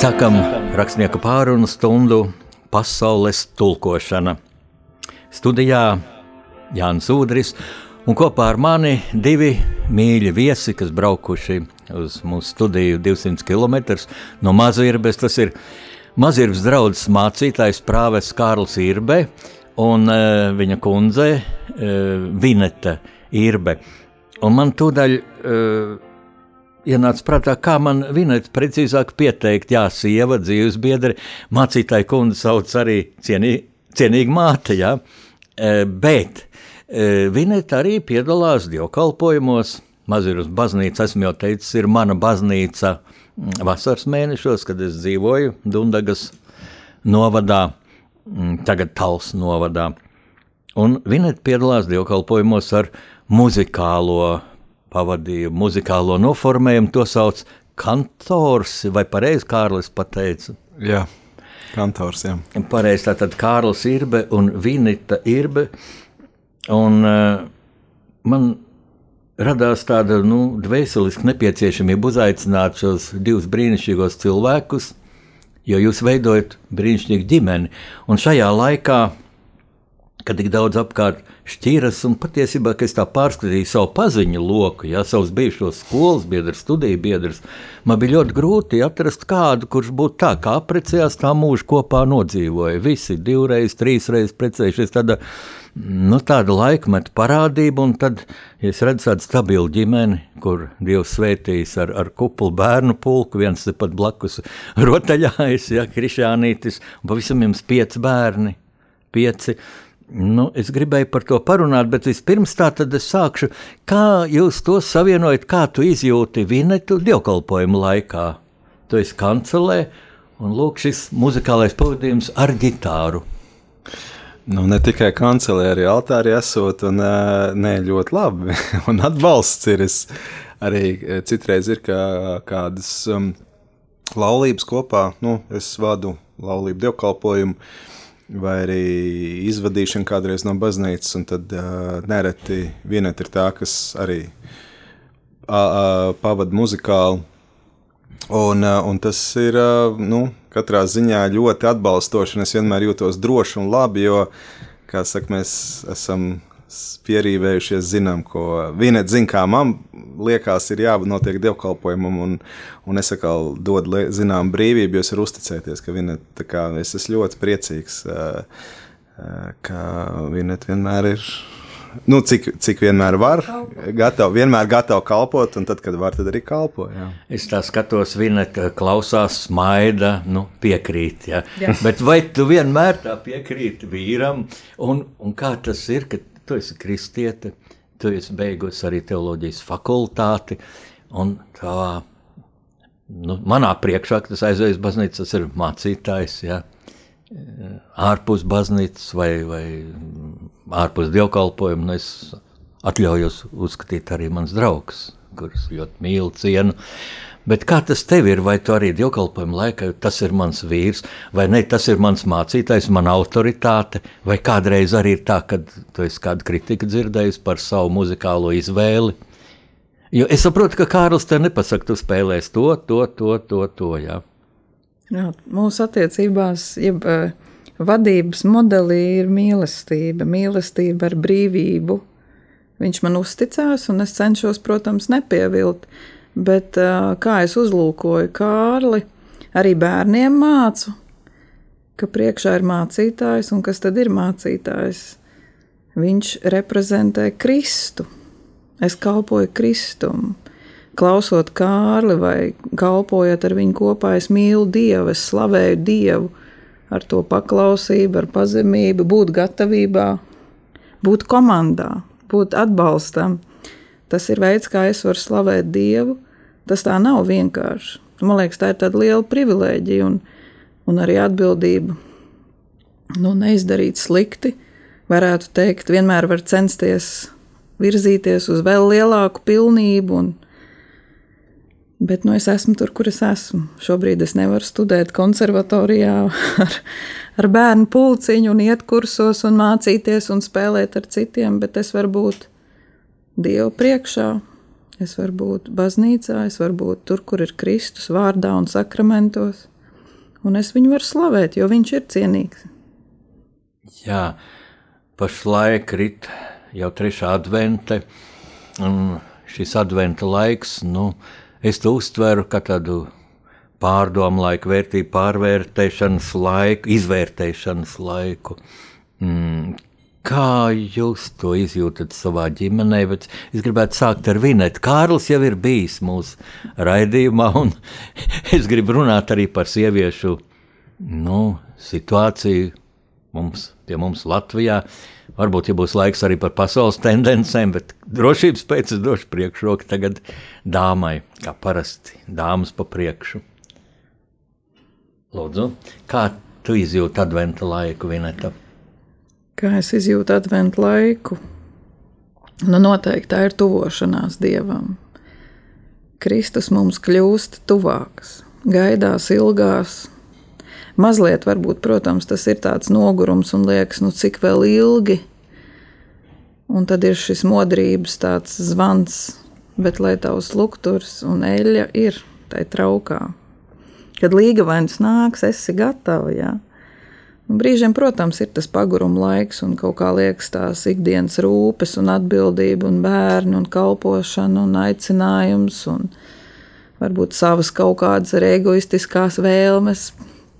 Sākam rakstnieku pārunu stundu pasaules tulkošana. Studijā Jānis Udris un kopā ar mani divi mīļi viesi, kas braukuši uz mūsu studiju 200 km no Mazirbes. Tas ir Mazirbes draugs mācītājs Prāves Kārls Irbe un uh, viņa kundze uh, Vineta Irbe. Un man tūdaļ uh, ienāca prātā, kā man vinēt precīzāk pieteikt, jā, sieva, dzīves biedri, mācītāja kundze sauc arī cienī, cienīga māte, jā, e, bet e, vinēt arī piedalās dievkalpojumos, Mazirus baznīca, esmu jau teicis, ir mana baznīca mm, vasaras mēnešos, kad es dzīvoju Dundagas novadā, mm, tagad Tals novadā. Un Vinēt piedalās dievkalpojumos ar muzikālo pavadīju muzikālo noformējumu, to sauc kantors, vai pareizi Kārlis pateica? Jā, kantors, jā. Pareizi, tātad Kārlis Irbe un Vinita Irbe, un uh, man radās tāda, nu, dvēseliski nepieciešamība uzaicināt šos divus brīnišķīgos cilvēkus, jo jūs veidojat brīnišķīgu ģimeni, un šajā laikā, kad tik daudz apkārt šķiras, un patiesībā, kad es tā pārskatīju savu paziņu loku, ja savus bijušos skolas biedrus, studiju biedrus, man bija ļoti grūti atrast kādu, kurš būtu tā, kā apprecējās, tā mūžu kopā nodzīvoja. Visi divreiz, trīsreiz precējušies, tāda, nu, tāda laikmeta parādība, un tad, ja es redzu tādu stabilu ģimeni, kur Dievs svētījis ar, ar kuplu bērnu pulku, viens tepat blakus rotaļājas, ja, krišānītis, un pavisam jums pieci bērni, pieci, Nu, es gribēju par to parunāt, bet vispirms tā tad es sākšu. Kā jūs to savienojat, kā tu izjūti vinetu dievkalpojumu laikā? Tu esi kancelē, un lūk šis muzikālais pavadījums ar ģitāru. Nu, ne tikai kancelē, arī altārī esot, un ne ļoti labi. un atbalsts ir. Es arī citreiz ir kā, kādas um, laulības kopā. Nu, es vadu laulību dievkalpojumu vai arī izvadīšana kādreiz no baznīcas, un tad uh, nereti viena ir tā, kas arī uh, pavada muzikāli. Un, uh, un tas ir uh, nu, katrā ziņā ļoti atbalstoši, un es vienmēr jūtos droši un labi, jo, kā saka, mēs esam pierīvējušies, zinām, ko viņa zina, kā man liekas, ir jābūt notiek dievkalpojumam, un, un es atkal dodu zinām brīvību, jo es varu uzticēties, ka viņa, kā, es esmu ļoti priecīgs, ka viņa vienmēr ir. Nu, cik, cik vienmēr var, gatavi, vienmēr gatavi kalpot, un tad, kad var, tad arī kalpo. Jā. Es tā skatos, viņa klausās, smaida, nu, piekrīt. Ja? Jā. Bet vai tu vienmēr tā piekrīti vīram, un, un kā tas ir, ka tu esi kristiete, tu esi beigusi arī teoloģijas fakultāti, un tā, nu, manā priekšā, tas aizējas baznīca, tas ir mācītājs, ja, ārpus baznīcas vai, vai ārpus dievkalpojumu, nu, es atļaujos uzskatīt arī mans draugs, kurus ļoti mīlu, cienu, uh, Bet kā tas tev ir? Vai tu arī dievkalpojuma laikā tas ir mans vīrs, vai ne? Tas ir mans mācītājs, mana autoritāte, vai kādreiz arī ir tā, ka tu esi kādu kritiku dzirdējis par savu muzikālo izvēli. Jo es saprotu, ka Kārlis te nepasaka, tu spēlēsi to, to, to, to. to jā. Jā, mūsu attiecībās, jeb uh, vadības modelī ir mīlestība, mīlestība ar brīvību. Viņš man uzticās, un es cenšos, protams, nepievilt. Bet kā es uzlūkoju Kārli, arī bērniem mācu, ka priekšā ir mācītājs un kas tad ir mācītājs. Viņš reprezentē Kristu. Es kalpoju Kristum. Klausot Kārli vai kalpojot ar viņu kopā, es mīlu Dievu, es slavēju Dievu ar to paklausību, ar pazemību, būt gatavībā, būt komandā, būt atbalstam. Tas ir veids, kā es varu slavēt Dievu. Tas tā nav vienkārši. Man liekas, tā ir tāda liela privilēģija un, un arī atbildība. Nu, neizdarīt slikti, varētu teikt, vienmēr var censties virzīties uz vēl lielāku pilnību. Un, bet nu, es esmu tur, kur es esmu. Šobrīd es nevaru studēt konservatorijā ar, ar bērnu pulciņu, un iet kursos, un mācīties un spēlēt ar citiem, bet es varu būt Dievu priekšā. Es varu būt baznīcā, es varu būt tur, kur ir Kristus vārdā un sakramentos. Un es viņu varu slavēt, jo viņš ir cienīgs. Jā, pašlaik rit jau trešā advente, un šis adventa laiks, nu, es to uztveru kā tādu pārdomu laiku, vērtību pārvērtēšanas laiku, izvērtēšanas laiku. Mm, Kā jūs to izjūtat savā ģimenē? Bet es gribētu sākt ar Vinetu. Kārlis jau ir bijis mūsu raidījumā, un es gribu runāt arī par sieviešu nu, situāciju mums, pie mums Latvijā. Varbūt, ja būs laiks arī par pasaules tendencēm, bet drošības pēc es došu priekšroku tagad dāmai, kā parasti dāmas pa priekšu. Lūdzu, kā tu izjūti adventa laiku, Vineta? Kā es izjūtu adventu laiku? Nu, noteikti tā ir tuvošanās dievam. Kristus mums kļūst tuvāks, gaidās, ilgās. Mazliet, varbūt, protams, tas ir tāds nogurums un liekas, nu cik vēl ilgi. Un tad ir šis modrības tāds zvans, bet lai tavs lukturs un eļļa ir tai traukā. Kad līga vainas nāks, esi gatava, jā. Brīžiem, protams, ir tas paguruma laiks, un kaut kā liekas tās ikdienas rūpes, un atbildība, un bērni, un kalpošana, un aicinājums, un varbūt savas kaut kādas arī egoistiskās vēlmes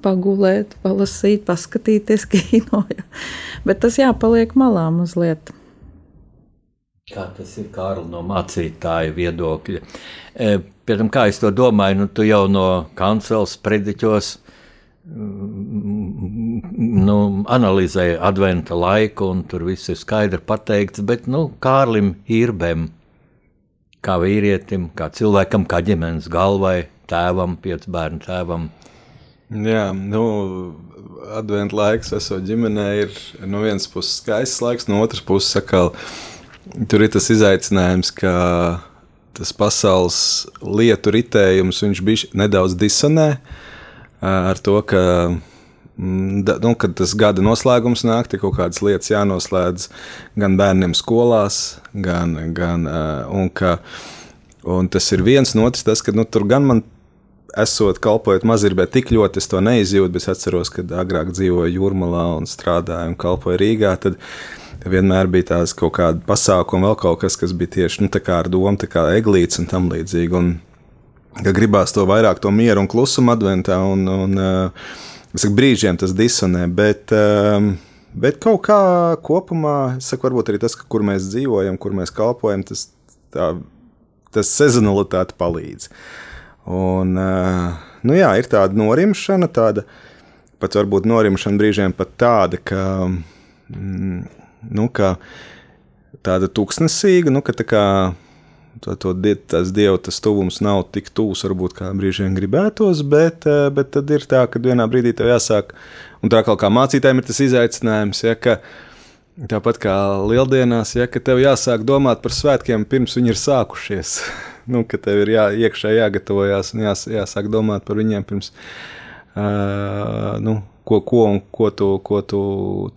pagulēt, palasīt, paskatīties kino. Bet tas jāpaliek malā mazliet. Kā tas ir Kārli no mācītāja viedokļa? E, tam, kā es to domāju, nu, tu jau no kancels prediķos nu, analizēja adventa laiku, un tur viss ir skaidri pateikts. Bet nu, Kārlim Irbem, kā vīrietim, kā cilvēkam, kā ģimenes galvai, tēvam, piecu bērnu tēvam. Jā, nu, adventa laiks, esot ģimenē, ir no vienas puses skaists laiks, no otras puses atkal tur ir tas izaicinājums, ka tas pasaules lietu ritējums, viņš bija nedaudz disonē. Ar to, ka, mm, nu, kad tas gada noslēgums nāk, tik kaut kādas lietas jānoslēdz gan bērniem skolās, gan, gan un, ka, un tas ir viens no otras, tas, ka nu, tur gan man esot kalpojot mazirbē, tik ļoti es to neizjūtu, bet es atceros, kad agrāk dzīvoju Jūrmalā un strādāju un kalpoju Rīgā, tad vienmēr bija tās kaut kāda pasākuma, vēl kaut kas, kas bija tieši nu, ar domu, kā eglīts un tam līdzīgi. Un, ka gribās to vairāk to mieru un klusumu adventā, un, un saku, brīžiem tas disonē. Bet, bet kaut kā kopumā, saku, varbūt arī tas, kur mēs dzīvojam, kur mēs kalpojam, tas, tā, tas sezonalitāte palīdz. Un, nu jā, ir tāda norimšana, tāda pat varbūt norimšana brīžiem pat tāda, ka, mm, nu, ka tāda tūkstnesīga, nu, ka tā kā to, to tas dievu tas tuvums nav tik tuvs, varbūt kā brīžiem gribētos, bet, eh, bet tad ir tā, ka vienā brīdī tev jāsāk, un tā kā mācītājiem ir tas izaicinājums, ja, ka tāpat kā lieldienās, ja, tev jāsāk domāt par svētkiem pirms viņi ir sākušies. nu, ka tev ir jā, iekšā jāgatavojas un jās, jāsāk domāt par viņiem pirms. Uh, nu, ko, ko, ko, tu, ko tu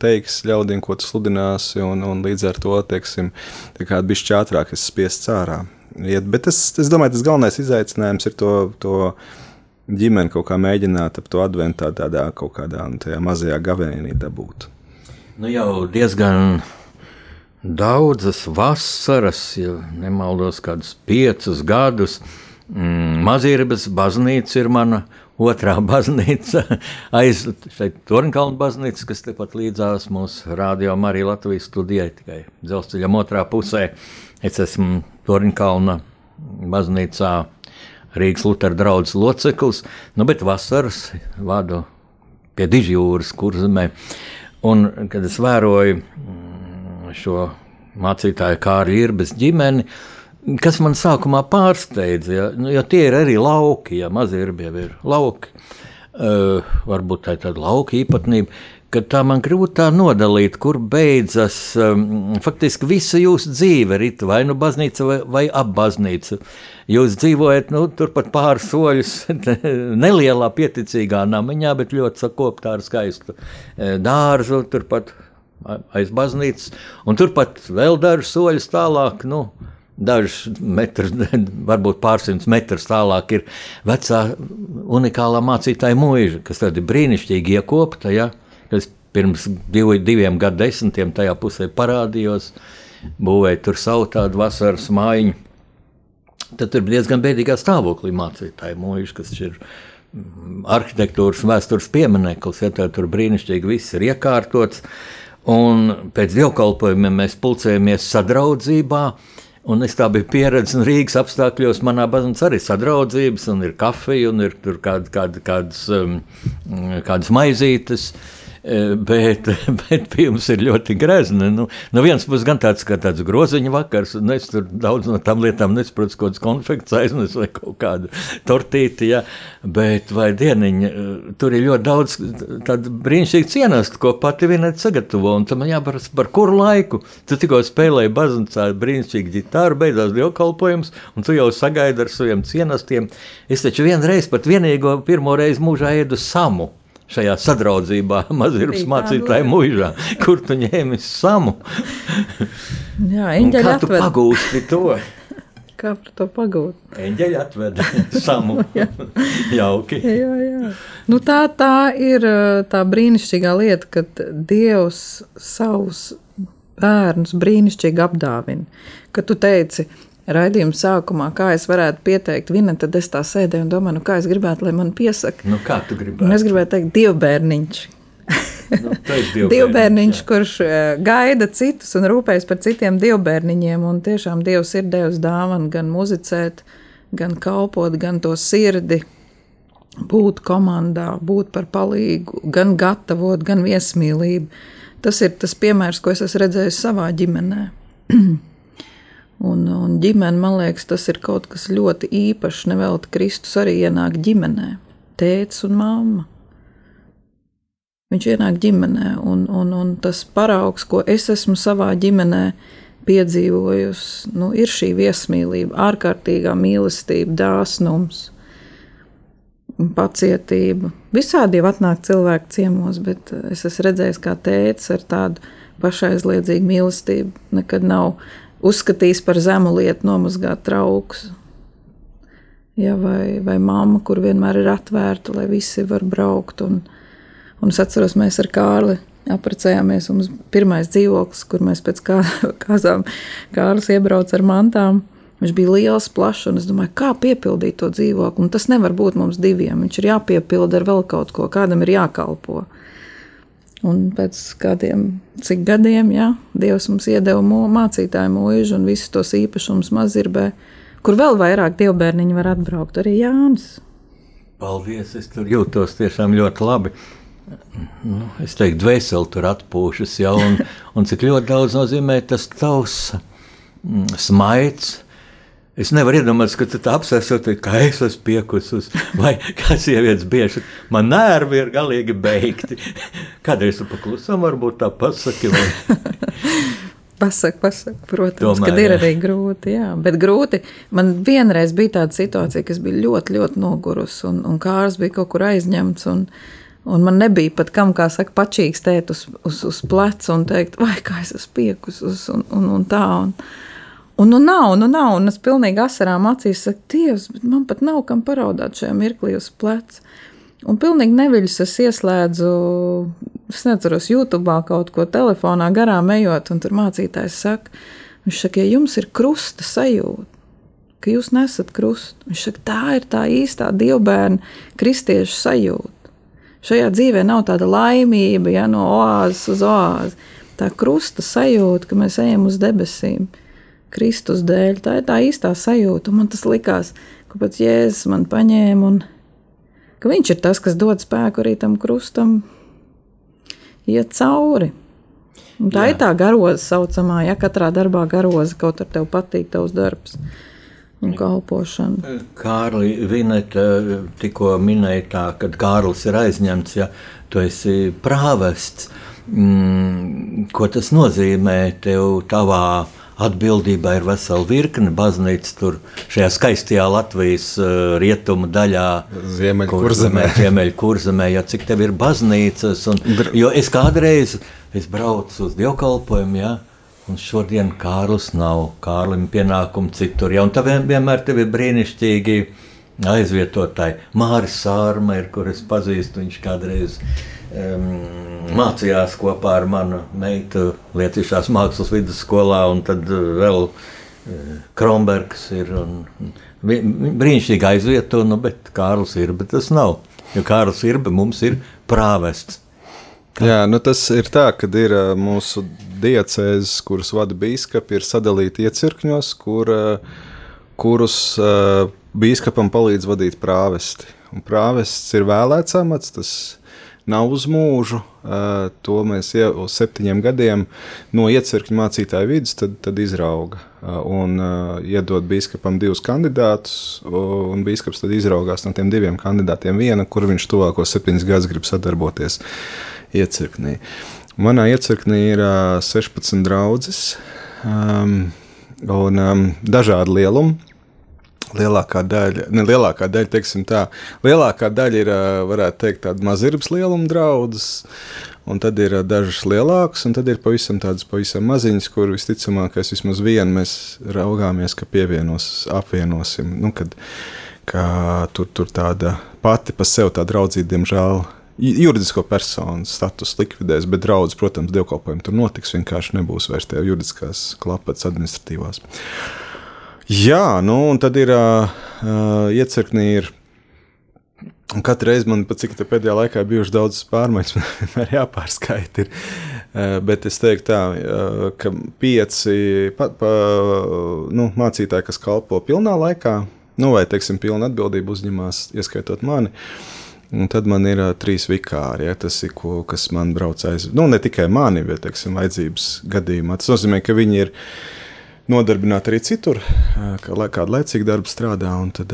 teiksi ļaudīm, ko tu sludināsi, un, un līdz ar to, teiksim, tā kā bišķi ātrāk es spiests ārā. Iet, bet es, es domāju, tas galvenais izaicinājums ir to, to ģimeni kaut kā mēģināt ap to adventā tādā kaut kādā nu, mazajā gavēnī dabūt. Nu jau diezgan daudzas vasaras, ja nemaldos, kādus piecus gadus. Mm, Mazības baznīca ir mana otrā baznīca, aiz Tornkalna baznīca, kas tepat līdzās mūsu rādio arī Latvijas studijai, tikai dzelzceļam otrā pusē. Es esmu Tornkalna baznīcā Rīgas Lutera draugs loceklis, nu, bet vasaras vadu pie Dižjūras kurzemē. Un, kad es vēroju mm, šo mācītāju Kārļa Irbes ģimeni, uh, Kas man sākumā pārsteidza, ja, nu, ja tie ir arī lauki, ja mazie ir jau ir lauki, uh, varbūt tā ir tāda lauka īpatnība, ka tā man grūti tā nodalīt, kur beidzas um, faktiski visa jūsu dzīve, rit, vai nu baznīca vai, vai ap baznīcu. Jūs dzīvojat nu, turpat pāris soļus, nelielā pieticīgā namiņā, bet ļoti sakoptā ar skaistu dārzu, turpat aiz baznīcas, un turpat vēl dažus soļus tālāk. Nu, Dažus metrus, varbūt pārsimtus metrus tālāk, ir vecā unikālā mācītāja mūža, kas tāda brīnišķīgi iekopta. Ja, kas pirms divi, diviem gadsimtiem tajā pusē parādījos, būvēja tur savu tādu vasaras mājiņu. Tad bija diezgan bēdīgā stāvoklī mācītāja mūža, kas ir mm, arhitektūras un vēstures piemineklis. Ja, tur brīnišķīgi viss ir iekārtots. Un pēc dievkalpojumiem mēs pulcējamies sadraudzībā. Un es tā biju pieredzējis, un Rīgas apstākļos manā baznīcā arī sadraudzības, un ir kafija, un ir tur kād, kād, kādas, um, kādas maizītes. Uh, bet, bet mums ir ļoti grezni. Nu, no vienas puses, gan tāds, tāds groziņa vakars, un es tur daudz no tām lietām nesaprotu, kaut kāds konfekts aiznes vai kaut kādu tortīti, ja, bet vai dieniņa, tur ir ļoti daudz tādu brīnišķīgu cienastu, ko pati vienēt sagatavo, un tam jāparas par kuru laiku. Tu tikko spēlēji baznīcā brīnišķīgi ģitāru, beidzās dievkalpojums, un tu jau sagaidi ar saviem cienastiem. Es taču vienreiz pat vienīgo pirmo reizi mūžā ēdu samu šajā sadraudzībā, mazības mācītāja mūžā, kur tu ņēmi samu. Jā, eņģeļi atved. pagūsti to? Kā par to pagūt? Eņģeļi atved samu. jā. Jauki. Jā, jā. Nu, tā, tā ir tā brīnišķīgā lieta, kad Dievs savus bērnus brīnišķīgi apdāvina. Kad tu teici, raidījuma sākumā, kā es varētu pieteikt viņu, tad es tā sēdēju un domāju, nu, kā es gribētu, lai man piesaka. Nu, kā tu gribētu? Un es gribētu teikt, dievbērniņš. nu, dievbērniņš, kurš eh, gaida citus un rūpējas par citiem dievbērniņiem. Un tiešām Dievs ir devis dāvanu gan muzicēt, gan kalpot, gan to sirdi, būt komandā, būt par palīgu, gan gatavot, gan viesmīlību. Tas ir tas piemērs, ko es esmu redzējis savā ģimenē. Un, un ģimene, man liekas, tas ir kaut kas ļoti īpašs. Nevelti Kristus arī ienāk ģimenē, tēvs un mamma. Viņš ienāk ģimenē, un, un, un tas paraugs, ko es esmu savā ģimenē piedzīvojusi, nu, ir šī viesmīlība, ārkārtīgā mīlestība, dāsnums, pacietība. Visādi jau atnāk cilvēku ciemos, bet es esmu redzējis, kā tēvs ar tādu pašaizliedzīgu mīlestību nekad nav uzskatījis par zemu lietu nomazgāt traukus. Ja, vai, vai mamma, kur vienmēr ir atvērta, lai visi var braukt. Un, un es atceros, mēs ar Kārli apprecējāmies. Mums pirmais dzīvoklis, kur mēs pēc kā, kāzām Kārlis iebrauca ar mantām. Viņš bija liels, plašs, un es domāju, kā piepildīt to dzīvokli. Un tas nevar būt mums diviem. Viņš ir jāpiepilda ar vēl kaut ko, kādam ir jākalpo. Un pēc kādiem cik gadiem, jā, Dievs mums iedeva mācītāju mūžu un visus tos īpašumus mazirbē, kur vēl vairāk dievbērniņi var atbraukt, arī Jānis. Paldies, es tur jūtos tiešām ļoti labi. Nu, es teiktu, dvēseli tur atpūšas, ja, un, un cik ļoti daudz nozīmē tas tavs mm, smaids, Es nevaru iedomāties, ka tā apsēsot, ka es esmu piekusis, vai kā sievietes bieži. Man nervi ir galīgi beigti. Kādreiz tu paklusam, varbūt tā pasaki. Vai... Pasak, pasak, protams, Domāju, kad ir jā. arī grūti. Jā. Bet grūti. Man vienreiz bija tāda situācija, kas bija ļoti, ļoti nogurusi, un, un kārs bija kaut kur aizņemts. Un, un man nebija pat kam, kā saka, pačīgs tēt uz, uz, uz pleca un teikt, vai kā es esmu piekusis un, un, un tā. Un, Un nu nav, nu nav, un es pilnīgi asarām acīs saku, Dievs, bet man pat nav kam paraudāt šajā mirklī uz pleca. Un pilnīgi neviļus es ieslēdzu, es neatceros, YouTube kaut ko telefonā garām ejot, un tur mācītājs saka, viņš saka, ja jums ir krusta sajūta, ka jūs nesat krustu, viņš saka, tā ir tā īstā dievbērna kristiešu sajūta. Šajā dzīvē nav tāda laimība, ja no oāzes uz oāzi. Tā krusta sajūta, ka mēs ejam uz debesīm. Kristus dēļ. Tā ir tā īstā sajūta. Man tas likās, ka pats Jēzus man paņēma un ka viņš ir tas, kas dod spēku arī tam krustam iet cauri. Un tā Jā. ir tā garoza saucamā, ja katrā darbā garoza kaut ar tevi patīk tavs darbs. Un kalpošana. Kārli Vineta tikko minēja tā, ka Kārlis ir aizņemts, ja tu esi prāvests. Mm, ko tas nozīmē tev tavā uh, atbildībā ir vesela virkne baznīcas tur šajā skaistajā Latvijas uh, rietumu daļā. Ziemeļkurzemē. Ziemeļkurzemē, ja cik tev ir baznīcas. Un, jo es kādreiz es braucu uz dievkalpojumu, ja, Un šodien Kārlis nav. Kārlim pienākumu citur. Ja, un tā vien, vienmēr tev ir brīnišķīgi aizvietotāji. Māris Sārma ir, kur es pazīstu, viņš kādreiz mācījās kopā ar manu meitu Lietuvas mākslas vidusskolā, un tad uh, vēl uh, Kronbergs ir. Brīnišķīgi aizvieto, nu, bet Kārlis ir, bet tas nav. Jo Kārlis ir, bet mums ir prāvests. Kā? Jā, nu tas ir tā, ka ir mūsu diecēzes, kuras vada biskupi, ir sadalīti iecirkņos, kur, kurus biskupam palīdz vadīt prāvesti. Un prāvests ir vēlēts amats, tas nav uz mūžu. To mēs jau uz septiņiem gadiem no iecirkņa mācītāja vidus tad, tad izrauga un iedod biskupam divus kandidātus. Un biskups tad izraugās no tiem diviem kandidātiem viena, kur viņš tuvākos septiņus gadus grib sadarboties iecirknī. Manā iecirknī ir uh, 16 draugas um, un um, dažādi lielumi. Lielākā daļa, ne lielākā daļa, teiksim tā, lielākā daļa ir, varētu teikt, tāda mazirbas lieluma draudzes, un tad ir dažas lielākas, un tad ir pavisam tādas pavisam maziņas, kur visticamākais vismaz vienu mēs raugāmies, ka pievienos, apvienosim, nu, kad, ka tur, tur tāda pati pa sev tā draudzība, diemžēl, juridisko personu status likvidēs, bet draudzes, protams, dievkalpojumi tur notiks. Vienkārši nebūs vairs tie juridiskās klapas administratīvās. Jā, nu un tad ir uh, iecirknī. Ir, Katru reizi man pat cik pēdējā laikā ir bijušas daudzas pārmaiņas, man vienmēr jāpārskaita. Ir. Uh, bet es teiktu, tā, uh, ka pieci pa, pa, nu, mācītāji, kas kalpo pilnā laikā, nu, vai teiksim, pilna atbildība uzņemās, ieskaitot mani, Un tad man ir uh, trīs vikāri, ja, tas ir, ko, kas man brauc aiz. Nu, ne tikai mani, bet, teiksim, vajadzības gadījumā. Tas nozīmē, ka viņi ir nodarbināti arī citur, uh, kā kādu laicīgu darbu strādā. Tad,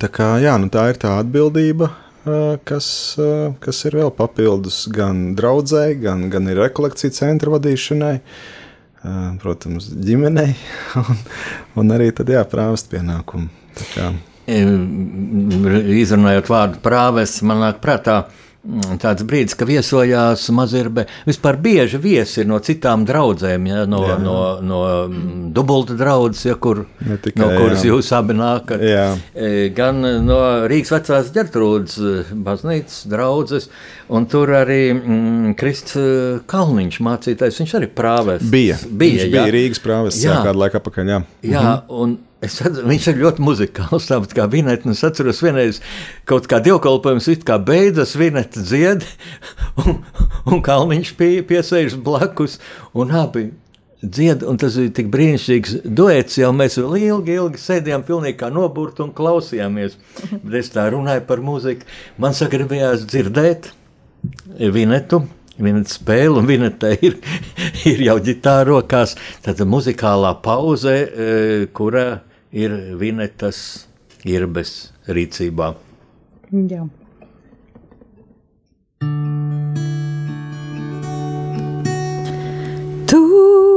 tā, kā, jā, nu, tā ir tā atbildība, uh, kas, uh, kas ir vēl papildus gan draudzēji, gan, gan ir rekolekciju centra vadīšanai. Uh, protams, ģimenei un, un arī tad jāprāvest pienākumu. Izrunājot vārdu prāves, man nāk prātā mm, tāds brīdis, ka viesojās Mazirbe. Vispār bieži viesi no citām draudzēm, ja, no, jā. no, no mm, dubulta draudzes, ja, kur, tikai, no kuras jā. jūs abi nākat. Jā. E, gan no Rīgas vecās ģertrūdas e, baznīcas draudzes, un tur arī mm, Krists e, Kalniņš mācītājs, viņš arī prāves. Bija, bija, viņš jā. bija Rīgas prāves jā. kādu laiku apakaļ, jā. Jā, mhm. un Es atceros, viņš ir ļoti muzikāls, tāpat kā Vineta. Es atceros, vienreiz kaut kā dievkalpojums it kā beidzas, Vineta dzied, un, un Kalniņš pie, piesēžas blakus, un abi dzied, un tas bija tik brīnišķīgs duets, jau mēs vēl ilgi, ilgi sēdējām pilnīgi kā noburti un klausījāmies. Bet es tā runāju par mūziku. Man sagribējās dzirdēt Vinetu. Viņa spēle, un viņa te ir, ir jau ģitāra rokās. Tad muzikālā pauze, e, kura ir Vinetas irbes rīcībā. Jā. Tu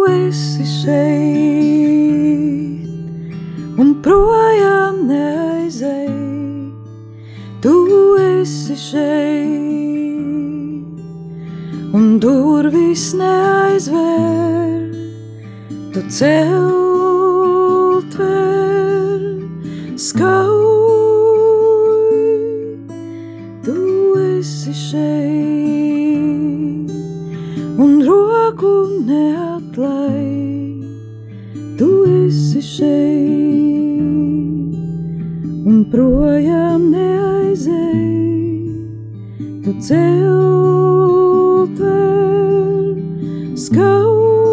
esi šeit, un projām neaizēji. Tu esi šeit, un durvis neaizvēr. Tu celt vēl skauj, tu esi šeit, un roku neatlai, tu esi šeit, un projām neaizēj, tu celt vēl skauj,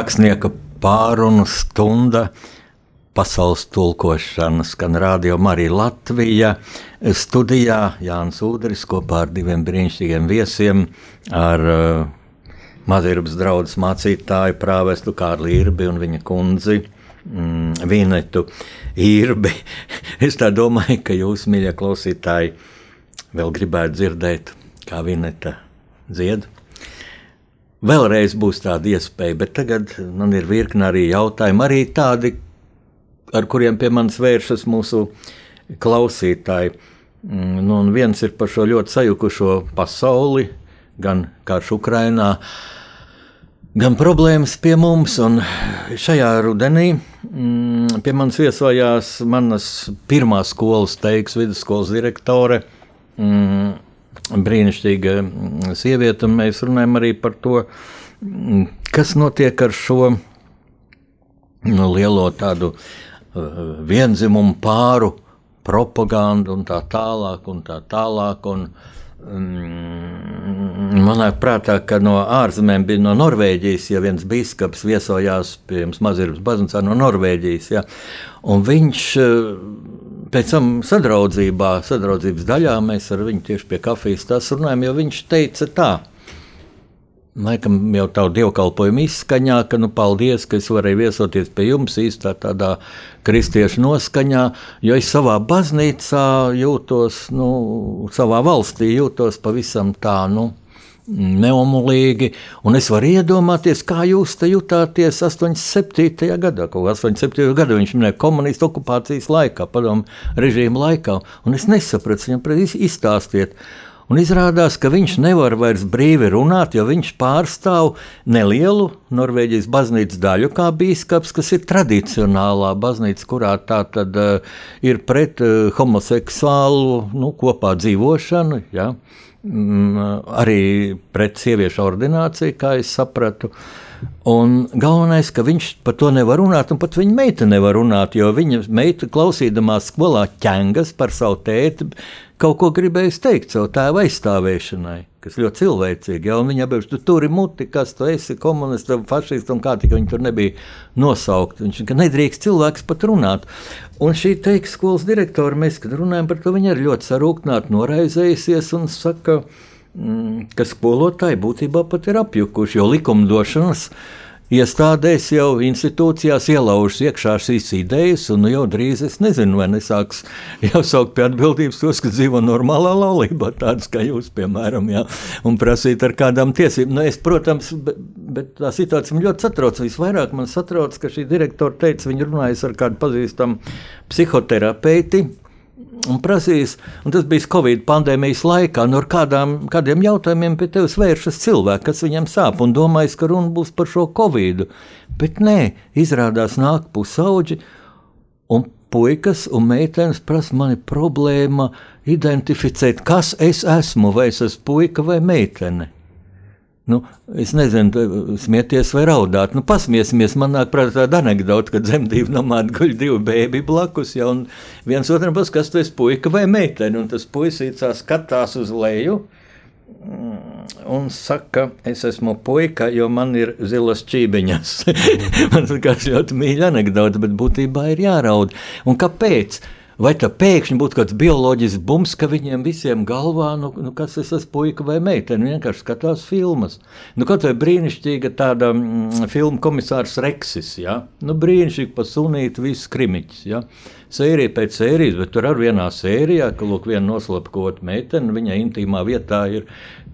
rakstnieka pārunu stunda. Pasaules tulkošanas, gan Rādio Marija Latvija. Studijā Jānis Udris kopā ar diviem brīnišķīgiem viesiem, ar uh, Mazirības draugu mācītāju prāvestu Kārli Irbi un viņa kundzi mm, Vinetu Irbi. Es domāju, ka jūs, mīļie klausītāji, vēl gribētu dzirdēt, kā Vineta dzied. Vēlreiz būs tāda iespēja, bet tagad man ir virkni arī jautājumi, arī tādi, ar kuriem pie manis vēršas mūsu klausītāji. Mm, Nu, un viens ir par šo ļoti sajukušo pasauli, gan karš Ukrainā, gan problēmas pie mums. Un šajā rudenī mm, pie manis viesojās manas pirmās skolas teiks, vidusskolas direktore. Mm, brīnišķīga mm, sieviete, un mēs runājam arī par to, mm, kas notiek ar šo nu, lielo tādu uh, vienzimumu pāru propagandu un tā tālāk. Un tā tālāk un, mm, manā prātā, ka no ārzemēm bija no Norvēģijas, ja viens biskups viesojās pie mums Mazirības baznīcā no Norvēģijas. Ja, un viņš uh, pēc tam sadraudzībā, sadraudzības daļā mēs ar viņu tieši pie kafijas tās runājam, jo viņš teica tā. Laikam jau tādu dievkalpojumu izskaņā, ka nu paldies, ka es varēju viesoties pie jums īstā tādā kristiešu noskaņā, jo es savā baznīcā jūtos, nu, savā valstī jūtos pavisam tā, nu, neomulīgi, un es varu iedomāties, kā jūs te jutāties 87. gadā, kā 87. gadā viņš minēja komunistu okupācijas laikā, padomu režīmu laikā, un es nesapratu, viņam izstāstiet, Un izrādās, ka viņš nevar vairs brīvi runāt, jo viņš pārstāv nelielu Norvēģijas baznīcas daļu, kā biskups, kas ir tradicionālā baznīca, kurā tā tad uh, ir pret uh, homoseksuālu nu, kopā dzīvošanu. Ja? Mm, arī pret sieviešu ordināciju, kā es sapratu. Un galvenais, ka viņš par to nevar runāt, un pat viņa meita nevar runāt, jo viņa meita klausīdamās skolā ķengas par savu tēti kaut ko gribējis teikt savu tēvu aizstāvēšanai, kas ļoti cilvēcīgi. Ja, viņa bija tu tur ir muti, kas tu esi komunists, fašists un kā tik viņi tur nebija nosaukt. Viņš ka nedrīkst cilvēks pat runāt. Un šī teiks skolas direktora, mēs, kad runājam par to, viņa ir ļoti sarūktināta, noraizējusies un saka, mm, ka skolotāji būtībā pat ir apjukuši, jo likumdošanas iestādēs, jau institūcijās ielaužas iekšā šīs idejas, un nu, jau drīz es nezinu, vai nesāks jau saukt pie atbildības tos, kas dzīvo normālā laulībā, tādus kā jūs, piemēram, jā, un prasīt ar kādām tiesībām. Nu, es, protams, bet, bet tā situācija man ļoti satrauc. Visvairāk man satrauc, ka šī direktora teica, viņa runājas ar kādu pazīstamu psihoterapeiti un prasījis, un tas bija Covid pandēmijas laikā, no nu, kādām, kādiem jautājumiem pie tevis vēršas cilvēki, kas viņam sāp, un domājis, ka runa būs par šo Covid. Bet nē, izrādās nāk pusauģi, un puikas un meitenes prasa mani problēma identificēt, kas es esmu, vai es esmu puika vai meitene. Nu, es nezinu, smieties vai raudāt. Nu, pasmiesimies, man nāk prātā tāda anekdote, kad zemdību namā guļ divi bēbi blakus, ja, un viens otram pasaka, kas tu esi puika vai meitene, un tas puisīcās skatās uz leju un saka, es esmu puika, jo man ir zilas čībiņas. man tas ļoti mīļa anekdote, bet būtībā ir jāraud. Un kāpēc? Vai tā pēkšņi būtu kāds bioloģisks bums, ka viņiem visiem galvā, nu, nu kas es esmu puika vai meitene, vienkārši skatās filmas. Nu, kaut vai brīnišķīga tāda mm, filma komisārs Reksis, ja? nu, brīnišķīgi pa sunīti viss krimiķis. Ja? Sērija pēc sērijas, bet tur arī vienā sērijā, ka lūk, viena noslapkota meitene, viņa intīmā vietā ir,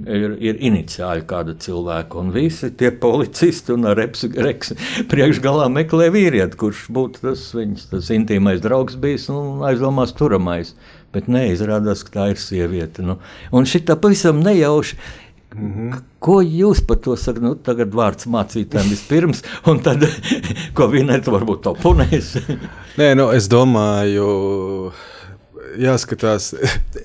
ir, ir iniciāli kāda cilvēka. Un visi tie policisti un reps, reks priekšgalā meklē vīrieti, kurš būtu tas viņas tas intīmais draugs bijis un aizdomās turamais. Bet neizrādās, ka tā ir sieviete. Nu. Un šī tā pavisam nejauši Mm -hmm. Ko jūs par to sakat? Nu, tagad vārds mācītājiem vispirms, un tad, ko vienēt, varbūt to punēs. Nē, nu, es domāju, jāskatās.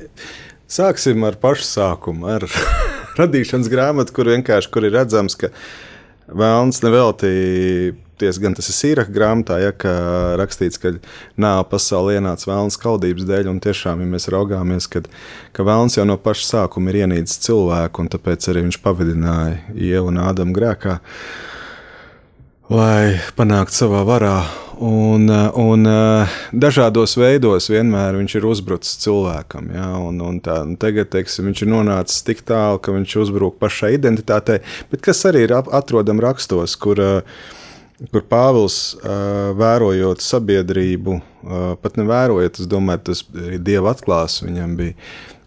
Sāksim ar pašu sākumu, ar radīšanas grāmatu, kur vienkārši kur ir redzams, ka Vēlns nevelti. Gan tas ir sīraka grāmatā, ja, ka rakstīts, ka nav pasaulē ienācis vēlams kaudības dēļ. Un tiešām, ja mēs raugāmies, kad, ka vēlams jau no paša sākuma ir ienīcis cilvēku, un tāpēc arī viņš pavadināja ievu un ādamu grēkā, lai panāktu savā varā Un, un dažādos veidos vienmēr viņš ir uzbrucis cilvēkam. Ja, un, un tā, un tagad teiksim, viņš ir nonācis tik tālu, ka viņš uzbrūk pašai identitātei, bet kas arī ir atrodams rakstos, kur, kur Pāvils vērojot sabiedrību, pat nevērojot, es domāju, tas ir Dieva atklāsmes viņam bija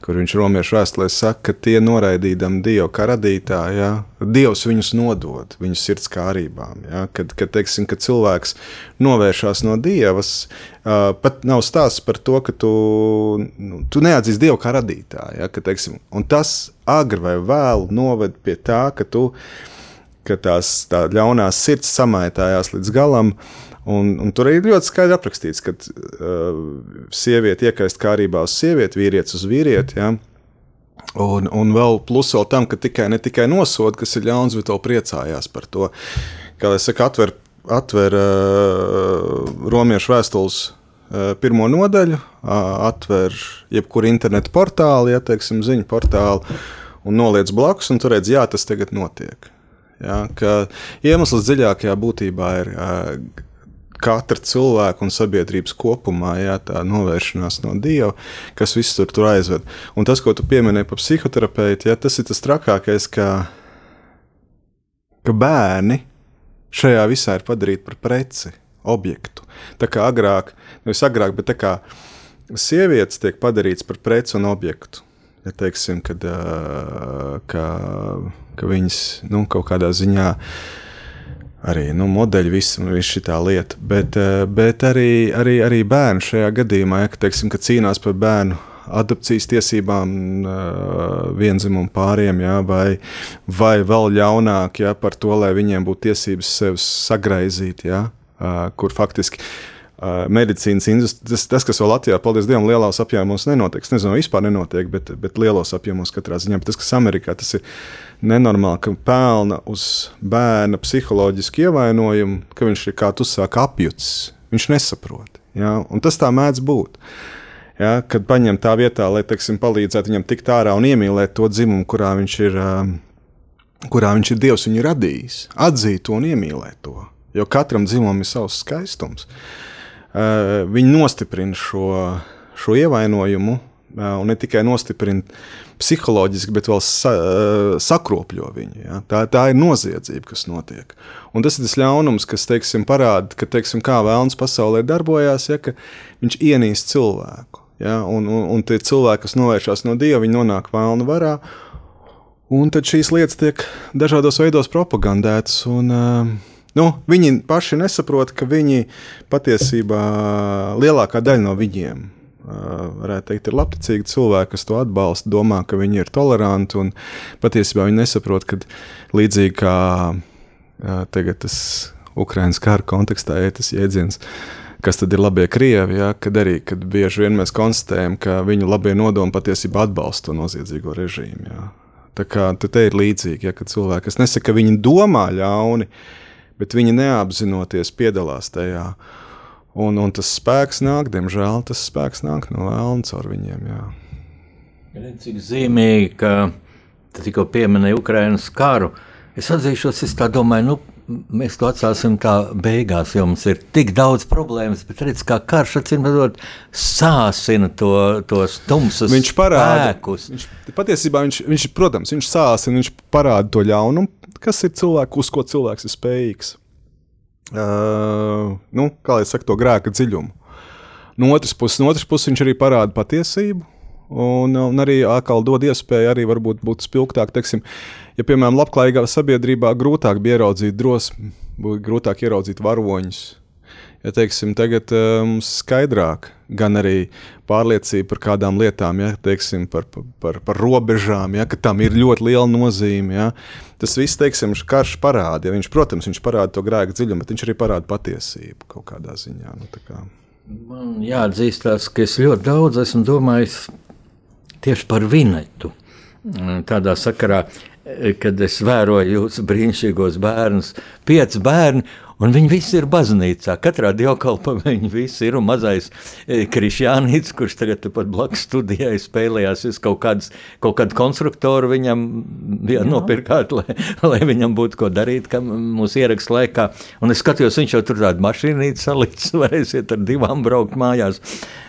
kur viņš romiešu vēstulē saka, ka tie noraidīdami Dievu kā radītāju, ja, Dievs viņus nodod viņu sirds kārībām. Ja, kad, kad, teiksim, kad cilvēks novēršas no Dievas, uh, pat nav stāsts par to, ka tu, nu, tu neatzīsti Dievu kā radītāju. Ja, ka, teiksim, tas agri vai vēlu noved pie tā, ka tu ka tās tā ļaunās sirds samaitājās līdz galam, uh, Un, un tur ir ļoti skaidri aprakstīts, ka uh, sieviete iekaist kārībā uz sievieti, vīrietis uz vīrieti. Ja? Un, un vēl plus vēl tam, ka tikai ne tikai nosoda, kas ir ļauns, bet vēl priecājās par to. Kā jau saka, atver, atver uh, romiešu vēstules uh, pirmo nodaļu, atver jebkuru internetu portālu, ja teiksim, ziņu portālu, un noliec blakus, un tur redz, jā, tas tagad notiek. Ja, iemesls dziļākajā būtībā ir uh, katra cilvēka un sabiedrības kopumā, jā, tā novēršanās no dieva, kas viss tur, tur aizved. Un tas, ko tu pieminēji par psihoterapeitu, jā, tas ir tas trakākais, ka, ka bērni šajā visā ir padarīti par preci, objektu. Tā kā agrāk, nevis agrāk, bet tā kā sievietes tiek padarītas par preci un objektu. Ja teiksim, kad, ka, ka viņas nu, kaut kādā ziņā uh, arī nu, modeļi, viss vis šī lieta. Bet, eh, bet arī, arī, arī bērni šajā gadījumā, ja, teiksim, ka cīnās par bērnu adopcijas tiesībām uh, vienzimumu pāriem, ja, vai, vai vēl ļaunāk ja, par to, lai viņiem būtu tiesības sevi sagraizīt, ja, uh, kur faktiski medicīnas industrija, tas, tas, kas vēl Latvijā, paldies Dievam, lielos apjomos nenotiek. Es nezinu, vispār nenotiek, bet, bet lielos apjomos katrā ziņā. Bet tas, kas Amerikā, tas ir nenormāli, ka pelna uz bērna psiholoģisku ievainojumu, ka viņš ir kā tu sāki apjucis. Viņš nesaprot. Ja? Un tas tā mēdz būt. Ja? Kad paņem tā vietā, lai teiksim, palīdzētu viņam tikt ārā un iemīlēt to dzimumu, kurā viņš ir, kurā viņš ir Dievs viņu radījis, atzīt to un iemīlēt to. Jo katram dzimumam ir savs skaistums. Uh, viņi nostiprina šo, šo ievainojumu. Un ne tikai nostiprina psiholoģiski, bet vēl sa, sakropļo viņu. Ja? Tā, tā ir noziedzība, kas notiek. Un tas ir tas ļaunums, kas teiksim, parāda, ka, teiksim, kā vēlams pasaulē darbojas, ja, viņš ienīst cilvēku. Ja? Un, un, un tie cilvēki, kas novēršas no dieva, viņi nonāk vēlnu varā. Un tad šīs lietas tiek dažādos veidos propagandētas. Un, uh, Nu, viņi paši nesaprot, ka viņi patiesībā lielākā daļa no viņiem varētu teikt, ir labticīgi cilvēki, kas to atbalsta, domā, ka viņi ir toleranti un patiesībā viņi nesaprot, ka līdzīgi kā tagad tas Ukraiņas kara kontekstā ir tas jēdziens. Kas tad ir labie krievi? Ja? Kad arī kad bieži vien mēs konstatējam, ka viņu labie nodomi patiesībā atbalsta to noziedzīgo režīmu. Ja? Tā kā te ir līdzīgi, ja, cilvēki, kas nesaka, ka viņi domā ļauni, uh, bet viņi neapzinoties piedalās tajā. Un, un tas spēks nāk, diemžēl tas spēks nāk no vēlna caur viņiem. Jā. Cik zīmīgi, ka tu tikko pieminēji Ukraiņas karu. Es atzīšos, es tā domāju, nu, mēs to atstāsim tā beigās, jo mums ir tik daudz problēmas, bet redz, kā karš acīm redzot sāsina to, tos tumsus viņš parāda, spēkus. Viņš, patiesībā viņš, viņš, protams, viņš sāsina, viņš parāda to ļaunumu, kas ir cilvēks, uz ko cilvēks ir spējīgs. Uh, nu, kā jau saka, to grēka dziļumu. No otras puses, no otras puses viņš arī parāda patiesību, un, un arī atkal dod iespēju arī būt spilgtāk. Teiksim, ja, piemēram, labklājīgā sabiedrībā grūtāk bija ieraudzīt drosmi, būtu grūtāk ieraudzīt varoņus ja teiksim, tagad mums ir skaidrāk, gan arī pārliecība par kādām lietām, ja teiksim, par, par, par robežām, ja, ka tam ir ļoti liela nozīme. Ja. Tas viss, teiksim, karš parāda. Ja viņš, protams, viņš parāda to grēku dziļumu, bet viņš arī parāda patiesību kaut kādā ziņā. Nu, kā. Man jāatzīstās, ka es ļoti daudz esmu domājis tieši par vinetu. Tādā sakarā kad es vēroju jūsu brīnišķīgos bērnus, pieci bērni. Un viņi visi ir baznīcā. Katrā dievkalpojumā viņi visi ir. Un mazais e, Krišjānīts, kurš tagad pat blakus studijai spēlējās, es kaut, kāds, kaut kādu konstruktoru viņam bija nopirkāt, lai, lai viņam būtu ko darīt, ka mūsu ierakstu laikā. Un es skatījos, viņš jau tur tādu mašīnīti salicis, varēsiet ar divām braukt mājās.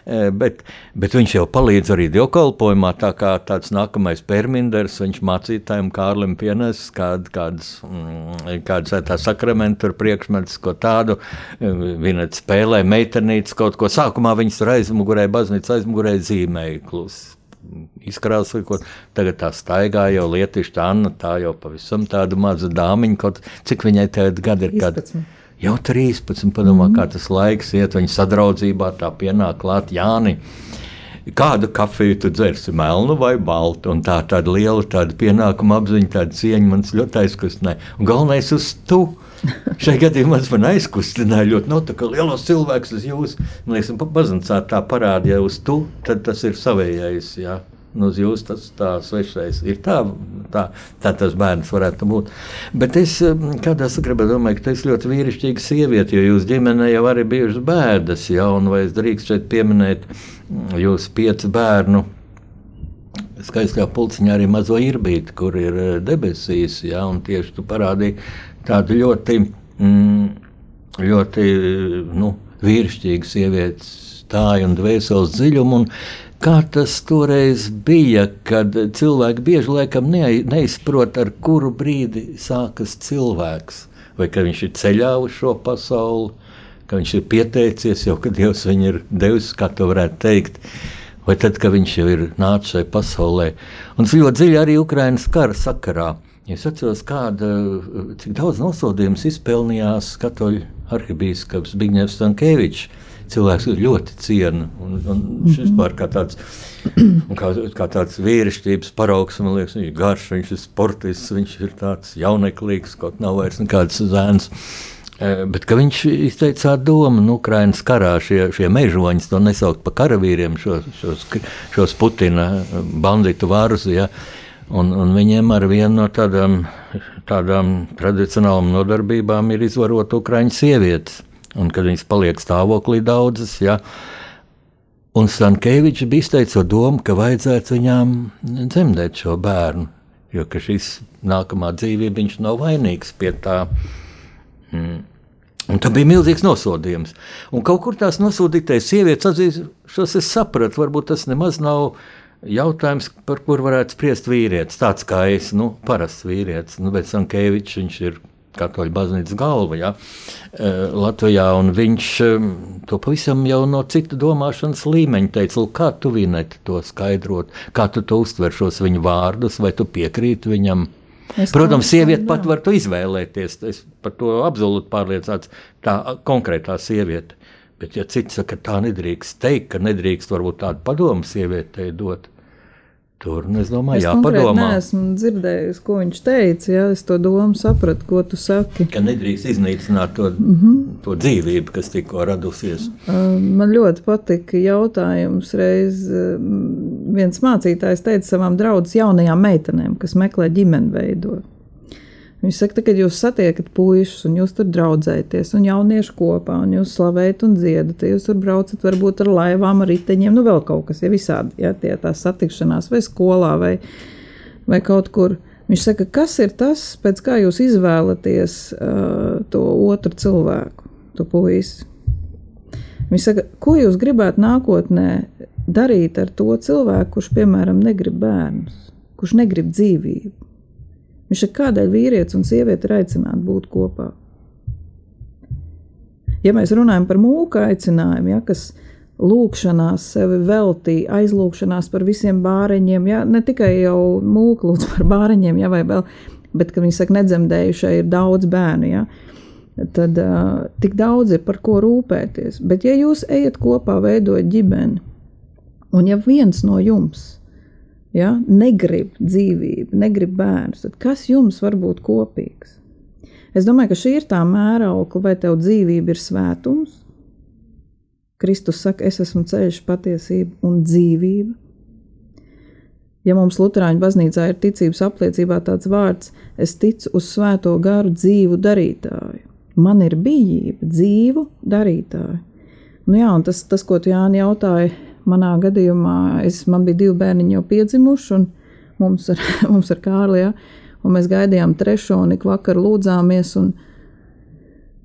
E, bet, bet viņš jau palīdz arī dievkalpojumā, tā kā tāds nākamais perminders, viņš mācītājiem Kārlim pienes kād, kādas, mm, kādas tā sakramentu tur priekšmetus, ko tādu. E, Viņa spēlē meitenītes kaut ko. Sākumā viņas tur aizmugurē, baznīca aizmugurē zīmēja klusi izkrāsot. Tagad tā staigā jau lietišķa Anna, tā jau pavisam tāda maza dāmiņa, kaut cik viņai tagad gadi ir. 15. Kad, Jau 13, padomā, mm. kā tas laiks iet, viņa sadraudzībā tā pienāk klāt Jāni. Kādu kafiju tu dzersi, melnu vai baltu? Un tā tāda liela tāda pienākuma apziņa, tāda cieņa man ļoti aizkustināja. Un galvenais uz tu. Šai gadījumā man aizkustināja ļoti no nu, tā, ka lielos cilvēks uz jūs, man liekas, pazancā tā parādīja uz tu, tad tas ir savējais, jā nu, uz jums tas tā svešais ir. Tā, tā, tā tas bērns varētu būt. Bet es um, kādā sakrabā domāju, ka tas ļoti vīrišķīga sieviete, jo jūs ģimenē jau arī bijušas bērdas, ja, un vai es drīkst šeit pieminēt mm, jūsu piecu bērnu. Skaistajā pulciņā arī mazo irbīti, kur ir eh, debesīs, ja, tieši tu parādīji tādu ļoti, mm, ļoti nu, vīrišķīgu sievietes stāju un dvēseles dziļumu. Un Kā tas toreiz bija, kad cilvēki bieži laikam ne, neizprot, ar kuru brīdi sākas cilvēks, vai ka viņš ir ceļā uz šo pasauli, ka viņš ir pieteicies jau, kad Dievs viņu ir devis, kā to varētu teikt, vai tad, kad viņš jau ir nācis šai pasaulē. Un tas ļoti dziļi arī Ukraiņas kara sakarā. Es atceros, kāda, cik daudz nosodījumus izpelnījās katoļu arhibīskaps Bigņevs Stankēvičs cilvēks ļoti ciena. Un, un mm -hmm. kā tāds, kā, kā tāds vīrišķības paraugs, man liekas, viņš ir garš, viņš ir sportists, viņš ir tāds jauneklīgs, kaut nav vairs nekāds zēns. E, bet viņš izteica domu, nu, Ukraiņas karā šie, šie mežoņi, to nesaukt par karavīriem, šos, šos, šos Putina banditu vārus. Ja, un, un viņiem ar vienu no tādām, tādām tradicionālām nodarbībām ir izvarot Ukraiņu sievietes un kad viņas paliek stāvoklī daudzas. Ja, Un Stankēvičs bija izteicis domu, ka vajadzētu viņām dzemdēt šo bērnu, jo šis nākamā dzīvība viņš nav vainīgs pie tā. Mm. Un tam bija milzīgs nosodījums. Un kaut kur tās nosodītais sievietes atzīst, šos es sapratu, varbūt tas nemaz nav jautājums, par kur varētu spriest vīrietis. Tāds kā es, nu, parasts vīrietis, nu, bet Sankēvičs viņš ir katoļu baznīcas galva ja, e, Latvijā. Viņš e, to pavisam jau no citu domāšanas līmeņa teica, kā tu vienēti to skaidrot, kā tu to uztver šos viņa vārdus, vai tu piekrīti viņam. Es Protams, sieviete pat var to izvēlēties. Es par to absolūti pārliecināts. Tā konkrētā sieviete. Bet, ja cits saka, ka tā nedrīkst teikt, ka nedrīkst varbūt tādu padomu sievietei dot, Tur nu, es domāju, es jāpadomā. Es esmu dzirdējis, ko viņš teica. Jā, es to domu sapratu, ko tu saki. Ka nedrīkst iznīcināt to, mm -hmm. to dzīvību, kas tikko radusies. Man ļoti patika jautājums. Reiz viens mācītājs teica savām draudzes jaunajām meitenēm, kas meklē ģimeni veidot. Viņš saka, kad jūs satiekat puikas, un jūs tur draudzēties, un jaunieši kopā, un jūs slavējat un dziedat, jūs tur braucat varbūt ar laivām, ar riteņiem, nu vēl kaut kas, ja visādi, ja tie tās satikšanās vai skolā vai, vai kaut kur. Viņš saka, kas ir tas, pēc kā jūs izvēlaties uh, to otru cilvēku, to puisi. Viņš saka, ko jūs gribētu nākotnē darīt ar to cilvēku, kurš, piemēram, negrib bērnus, kurš negrib dzīvību Viņš ir kādēļ vīrietis un sieviete ir aicināti būt kopā. Ja mēs runājam par mūka aicinājumu, ja, kas lūkšanās sevi veltīja, aizlūkšanās par visiem bāreņiem, ja, ne tikai jau mūka lūdz par bāreņiem, ja, vai vēl, bet, ka viņi saka, nedzemdējušai ir daudz bērnu, ja, tad uh, tik daudz ir par ko rūpēties. Bet ja jūs ejat kopā, veidojat ģimeni, un ja viens no jums ja, negrib dzīvību, negrib bērnus, tad kas jums var būt kopīgs? Es domāju, ka šī ir tā mēraukla, vai tev dzīvība ir svētums. Kristus saka, es esmu ceļš, patiesība un dzīvība. Ja mums Lutāņu baznīcā ir ticības apliecībā tāds vārds, es ticu uz svēto garu dzīvu darītāju. Man ir bijība dzīvu darītāju. Nu jā, un tas, tas, ko tu Jāni jautāji, manā gadījumā, es, man bija divi bērniņi jau piedzimuši, un mums ar, mums ar Kārli, ja, un mēs gaidījām trešo, un ik vakar lūdzāmies, un,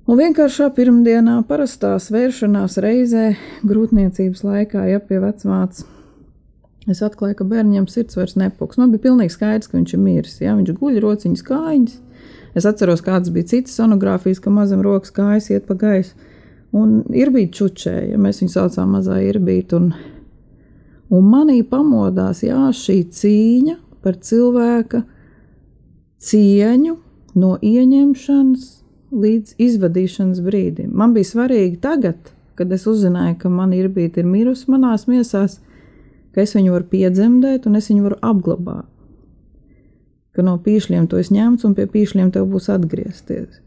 un vienkāršā pirmdienā, parastā svēršanās reizē, grūtniecības laikā, ja pie vecmātes, es atklāju, ka bērniem sirds vairs nepūks. Man bija pilnīgi skaidrs, ka viņš ir miris, ja, viņš guļ rociņas kājiņas. Es atceros, kādas bija citas sonogrāfijas, ka mazam rokas kājas iet pa gaisu. Un ir bijis čučēji, ja mēs viņu saucām mazā irbīt. Un, un manī pamodās jā, šī cīņa par cilvēka cieņu no ieņemšanas līdz izvadīšanas brīdim. Man bija svarīgi tagad, kad es uzzināju, ka man ir bijusi mirusi manās miesās, ka es viņu varu piedzemdēt un es viņu varu apglabāt. Ka no pīšļiem to es ņemtu un pie pīšļiem tev būs atgriezties.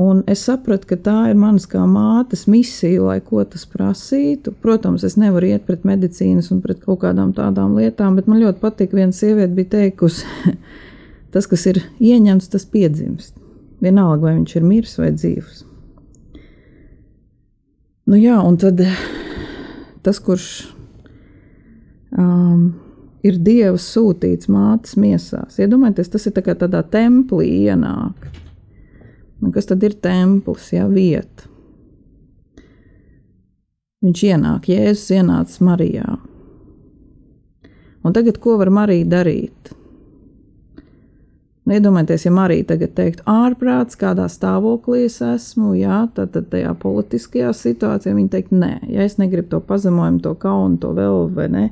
Un es sapratu, ka tā ir manas kā mātes misija, lai ko tas prasītu. Protams, es nevaru iet pret medicīnas un pret kaut kādām tādām lietām, bet man ļoti patīk, viena sieviete bija teikusi, tas, kas ir ieņemts, tas piedzimst. Vienalga, vai viņš ir miris vai dzīvs. Nu jā, un tad tas, kurš um, ir Dieva sūtīts mātes miesās, iedomājieties, tas ir tā tādā templī ienāk Nu, kas tad ir templis, ja vieta? Viņš ienāk, Jēzus ienāca Marijā. Un tagad, ko var Marija darīt? Nu, iedomājieties, ja Marija tagad teiktu, ārprāts, kādā stāvoklī es esmu, jā, tad, tad tajā politiskajā situācijā viņa teikt, nē, ja es negribu to pazemojumu, to kaunu, to vēl, vai ne,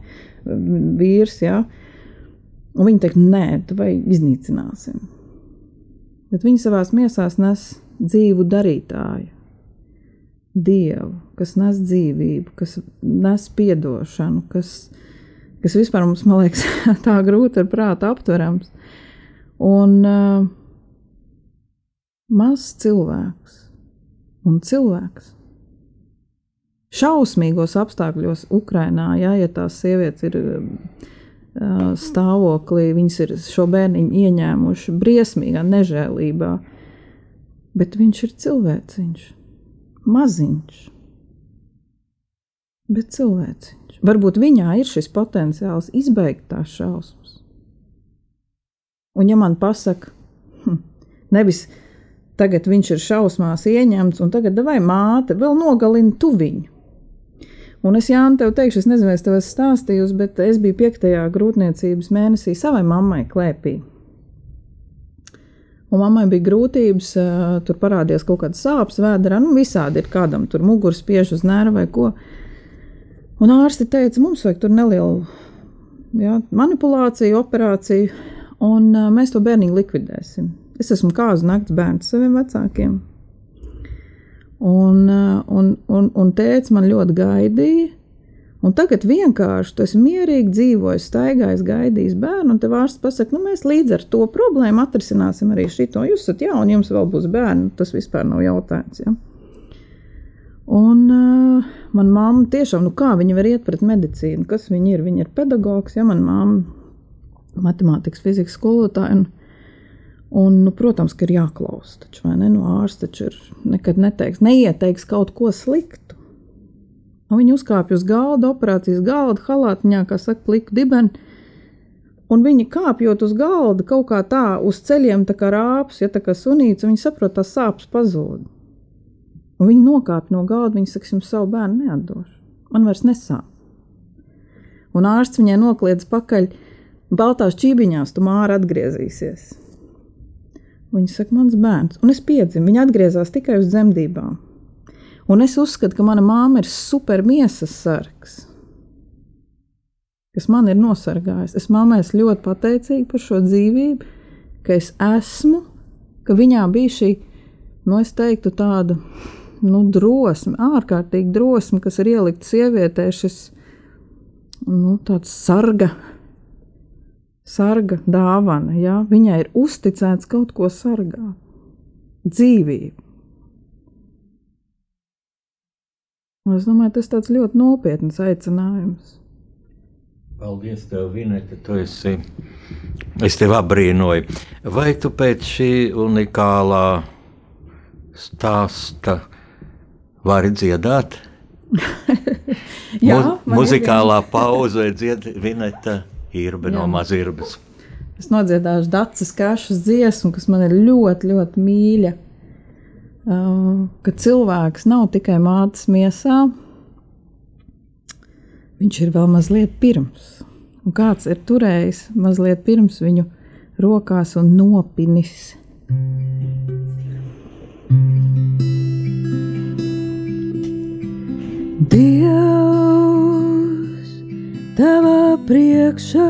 vīrs, jā. Un viņa teikt, nē, tu vai iznīcināsim bet viņi savā miesās nes dzīvu darītāju, dievu, kas nes dzīvību, kas nes atdošanu, kas, kas vispār mums, man liekas, tā grūti ar prātu aptverams. Un uh, mazs cilvēks un cilvēks. Šausmīgos apstākļos Ukrajinā, ja, ja tās sievietes ir stāvoklī, viņas ir šo bērniņu ieņēmuši briesmīgā nežēlībā, bet viņš ir cilvēciņš, maziņš, bet cilvēciņš. Varbūt viņā ir šis potenciāls izbeigt tās šausmas. Un ja man pasaka, hm, nevis tagad viņš ir šausmās ieņemts, un tagad vai māte vēl nogalina tu viņu. Un es, Jānis, tev teikšu, es nezinu, es tev esmu stāstījusi, bet es biju piektajā grūtniecības mēnesī savai mammai klēpī. Un mammai bija grūtības, tur parādījās kaut kāda sāpes vēdā, nu visādi ir kādam tur muguras spiež uz nervu vai ko. Un ārsti teica, mums vajag tur nelielu jā, manipulāciju, operāciju, un mēs to bērniņu likvidēsim. Es esmu kāzu nakts bērns saviem vecākiem. Un, eh, un, un, un tēvs man ļoti gaidīja. Un tagad vienkārši esi mierīgi dzīvojis, staigājis, gaidījis bērnu, un te vārsts pasakā, nu mēs līdz ar to problēmu atrisināsim arī šito. Jūs esat jauni, jums vēl būs bērni, tas vispār nav jautājums. Ja? Un uh, man mamma tiešām, nu kā viņa var iet pret medicīnu, kas viņa ir? Viņa ir pedagogs, ja man mamma matemātikas, fizikas skolotāja. Un, Un, nu, protams, ka ir jāklausa, taču, vai ne? Nu, ārsts taču ir nekad neteiks, neieteiks kaut ko sliktu. Un viņi uzkāpj uz galda, operācijas galda, halātiņā, kā saka, pliku dibeni. Un viņi kāpjot uz galda kaut kā tā, uz ceļiem, tā kā rāpus, ja tā kā sunīts, viņi saprot, tās sāpes pazūd. Un viņi nokāpj no galda, viņi saka, jums savu bērnu neatdošu. Man vairs nesāp. Un ārsts viņai nokliedz pakaļ, baltās čībiņās, tu māra atgriezīsies. Viņa saka, mans bērns, un es piedzimu, viņa atgriezās tikai uz dzemdībām. Un es uzskatu, ka mana māma ir super miesas sargs, kas man ir nosargājis. Es mammai esmu ļoti pateicīga par šo dzīvību, ka es esmu, ka viņā bija šī, nu, es teiktu, tāda nu, drosme, ārkārtīgi drosme, kas ir ielikta sievietē, šis nu, tāds sarga sarga dāvana. Ja? Viņai ir uzticēts kaut ko sargāt, dzīvību. Es domāju, tas ir ļoti nopietns aicinājums. Paldies, tev, Vineta, tu esi. Es tevi apbrīnoju. Vai tu pēc šī unikālā stāsta vari dziedāt? Jā, muzikālā pauze dzied Vineta Irbe no Jā. Mazirbas. Es nodziedāšu dacas kašas dziesmu, kas man ir ļoti, ļoti mīļa. Uh, ka cilvēks nav tikai mātes miesā, viņš ir vēl mazliet pirms. Un kāds ir turējis mazliet pirms viņu rokās un nopinis. Dievs, tavā priekšā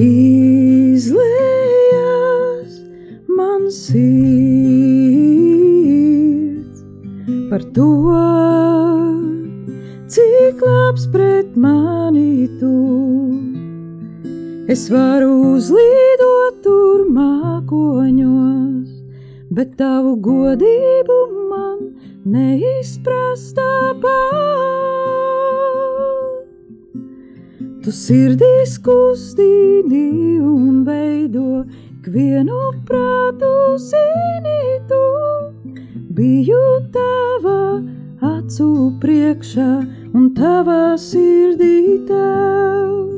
izliejas man sirds par to, cik labs pret mani tu. Es varu uzlidot tur mākoņos, bet tavu godību man neizprast tāpat. Tu sirdīs kustini un veido ikvienu prātu zini tu. Biju tava acu priekšā un tavā sirdī tavs.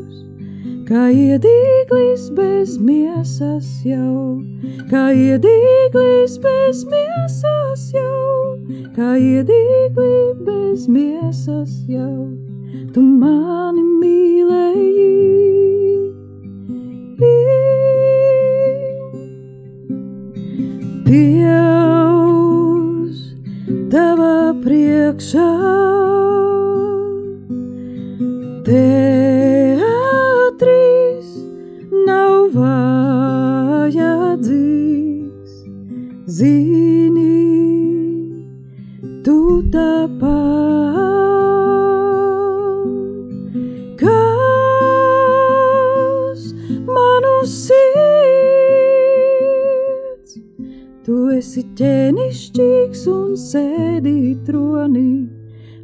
Kā iedīglis bez miesas jau, kā iedīglis bez miesas jau, kā iedīgli bez miesas jau, tu mani mīlēji. Dievs, tavā priekšā teātris esi ķēnišķīgs un sēdi tronī,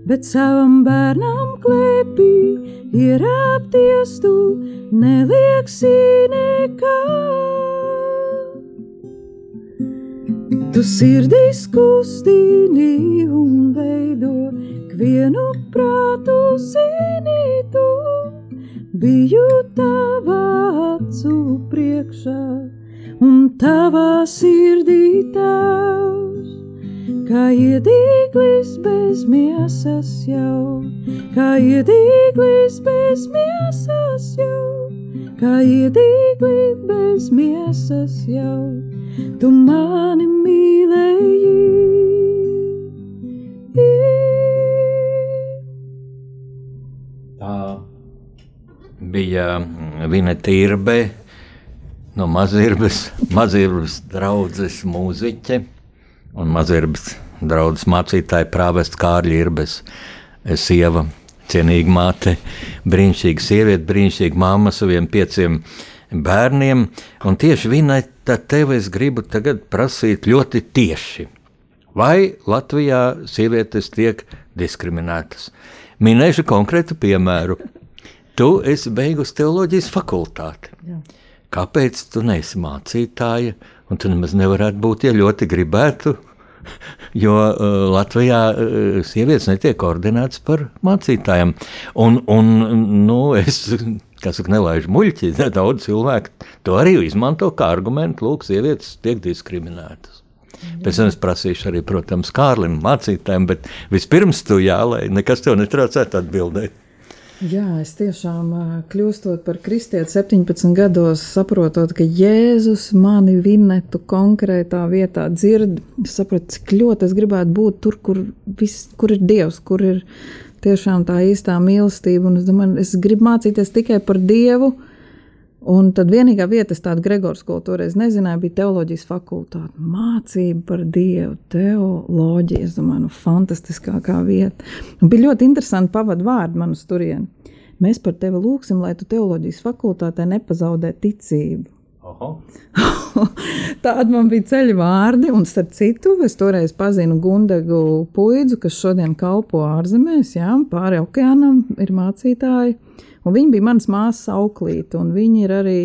bet savam bērnam klēpī ierāpties tu nelieksi nekā. Tu sirdīs kustini un veido ikvienu prātu zini tu. Biju tavā acu priekšā un tavā sirdī tavs. Kā iedīglis bez miesas jau, kā iedīglis bez miesas jau, kā iedīgli bez miesas jau, tu mani mīlēji. Bija Vineta Irbe no Mazirbas, Mazirbas draudzes mūziķe un Mazirbas draudzes mācītāja prāvests Kārļa Irbes sieva, cienīga māte, brīnišķīga sieviete, brīnišķīga mamma saviem pieciem bērniem. Un tieši Vineta tev es gribu tagad prasīt ļoti tieši. Vai Latvijā sievietes tiek diskriminētas? Minēšu konkrētu piemēru. Tu esi beigusi teoloģijas fakultāti. Jā. Kāpēc tu neesi mācītāja? Un tu nemaz nevarētu būt, ja ļoti gribētu. Jo uh, Latvijā uh, sievietes netiek koordinētas par mācītājiem. Un, un nu, es saka, nelaižu muļķi. Daudz cilvēku to arī izmanto kā argumentu. Lūk, sievietes tiek diskriminētas. Pēc tam es prasīšu arī, protams, Kārlim, mācītājiem, bet vispirms tu jā, lai nekas tev netraucētu atbildēt. Jā, es tiešām kļūstot par kristieti 17 gados, saprotot, ka Jēzus mani vinetu konkrētā vietā dzird, es saprotu, cik ļoti es gribētu būt tur, kur, vis, kur ir Dievs, kur ir tiešām tā īstā mīlestība. Un es domāju, es gribu mācīties tikai par Dievu. Un tad vienīgā vieta, es tādu Gregors skolu toreiz nezināju, bija teoloģijas fakultāte. Mācība par Dievu, teoloģija. Es domāju, nu, fantastiskākā vieta. Un bija ļoti interesanti pavadīt vārdu man uz turieni. Mēs par tevi lūgsim, lai tu teoloģijas fakultātē nepazaudē ticību. Tādi man bija ceļu vārdi, un starp citu, es toreiz pazinu Gundagu puidzu, kas šodien kalpo ārzemēs, jā, pāri okeānam ir mācītāji, un viņi bija manas māsas auklīte, un viņi ir arī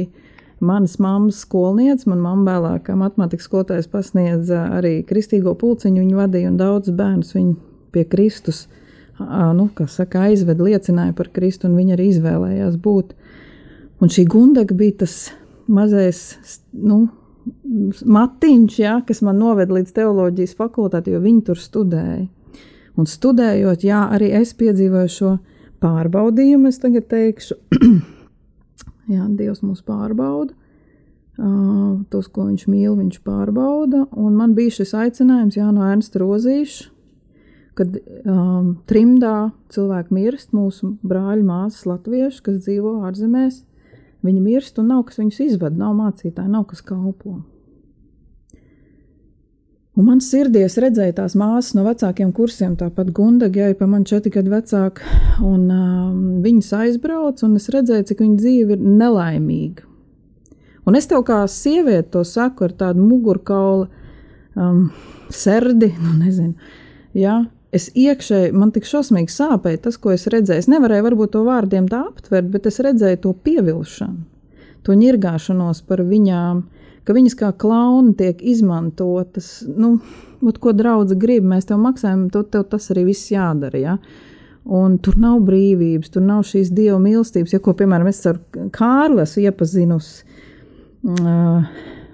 manas mammas skolniece, man mamma vēlāk, kā matemātikas skolotājs pasniedza arī kristīgo pulciņu, viņa vadīja, un daudz bērnus viņa pie Kristus, nu, kā saka, aizved, liecināja par Kristu, un viņa arī izvēlējās būt. Un šī Gundaga bija tas mazais nu, matiņš, ja, kas man noveda līdz teoloģijas fakultātei, jo viņi tur studēja. Un studējot, jā, arī es piedzīvoju šo pārbaudījumu, es tagad teikšu, jā, Dievs mūs pārbauda. Uh, tos, ko viņš mīl, viņš pārbauda. Un man bija šis aicinājums, Jā, no Ernsta Rozīša, kad um, trimdā cilvēki mirst, mūsu brāļi, māsas, latvieši, kas dzīvo ārzemēs. Viņi mirst, un nav kas viņus izved, nav mācītāji, nav kas kalpo. Un man sirdies redzēja tās māsas no vecākiem kursiem, tāpat Gundaga, ja pa man četri gadi vecāka, um, viņas aizbrauc, un es redzēju, cik viņa dzīve ir nelaimīga. Un es tev kā sieviete to saku ar tādu mugurkaula um, serdi, nu nezinu, ja, es iekšēji, man tik šausmīgi sāpēja tas, ko es redzēju. Es nevarēju varbūt to vārdiem tā aptvert, bet es redzēju to pievilšanu, to ņirgāšanos par viņām, ka viņas kā klauni tiek izmantotas. Nu, ot, ko draudze grib, mēs tev maksājam, to, tev tas arī viss jādara. Ja? Un tur nav brīvības, tur nav šīs dieva mīlestības, ja ko, piemēram, es ar Kārlu esmu iepazinusi, uh,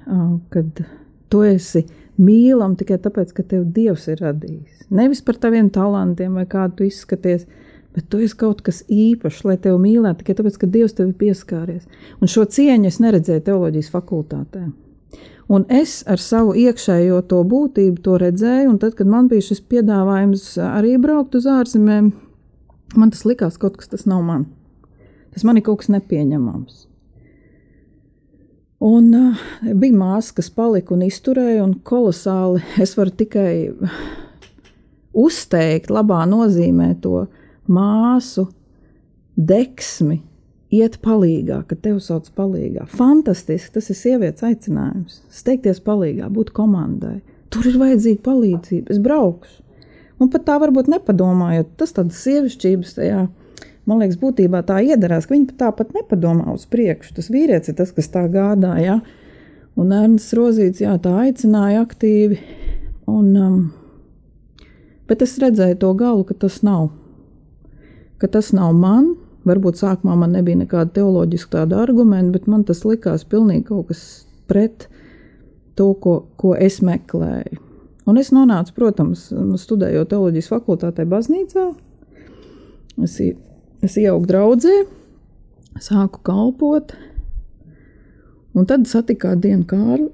uh, kad tu esi mīlam tikai tāpēc, ka tev Dievs ir radījis. Nevis par taviem talantiem vai kādu tu izskaties, bet tu esi kaut kas īpašs, lai tevi mīlētu tikai tāpēc, ka Dievs tevi pieskāries. Un šo cieņu es neredzēju teoloģijas fakultātē. Un es ar savu iekšējo to būtību to redzēju, un tad, kad man bija šis piedāvājums arī braukt uz ārzemēm, man tas likās kaut kas, tas nav man. Tas man ir kaut kas nepieņemams. Un uh, bija māsa, kas palika un izturēja, un kolosāli es varu tikai uzteikt, labā nozīmē to māsu deksmi, iet palīgā, kad tev sauc palīgā. Fantastiski, tas ir sievietes aicinājums. Steigties palīgā, būt komandai. Tur ir vajadzīga palīdzība, es braukšu. Un pat tā varbūt nepadomājot, tas tādas sievišķības tajā man liekas, būtībā tā iedarās, ka viņi tāpat nepadomā uz priekšu. Tas vīrietis ir tas, kas tā gādā. Ja? Un Ernsts Rozīts jā, tā aicināja aktīvi. Un, um, bet es redzēju to galu, ka tas nav. Ka tas nav man. Varbūt sākumā man nebija nekāda teoloģiska tāda argumenta, bet man tas likās pilnīgi kaut kas pret to, ko, ko es meklēju. Un es nonācu, protams, studējot teoloģijas fakultātē baznīcā. Es es ieaugu draudzē, sāku kalpot, un tad satiku kādu dienu Kārli.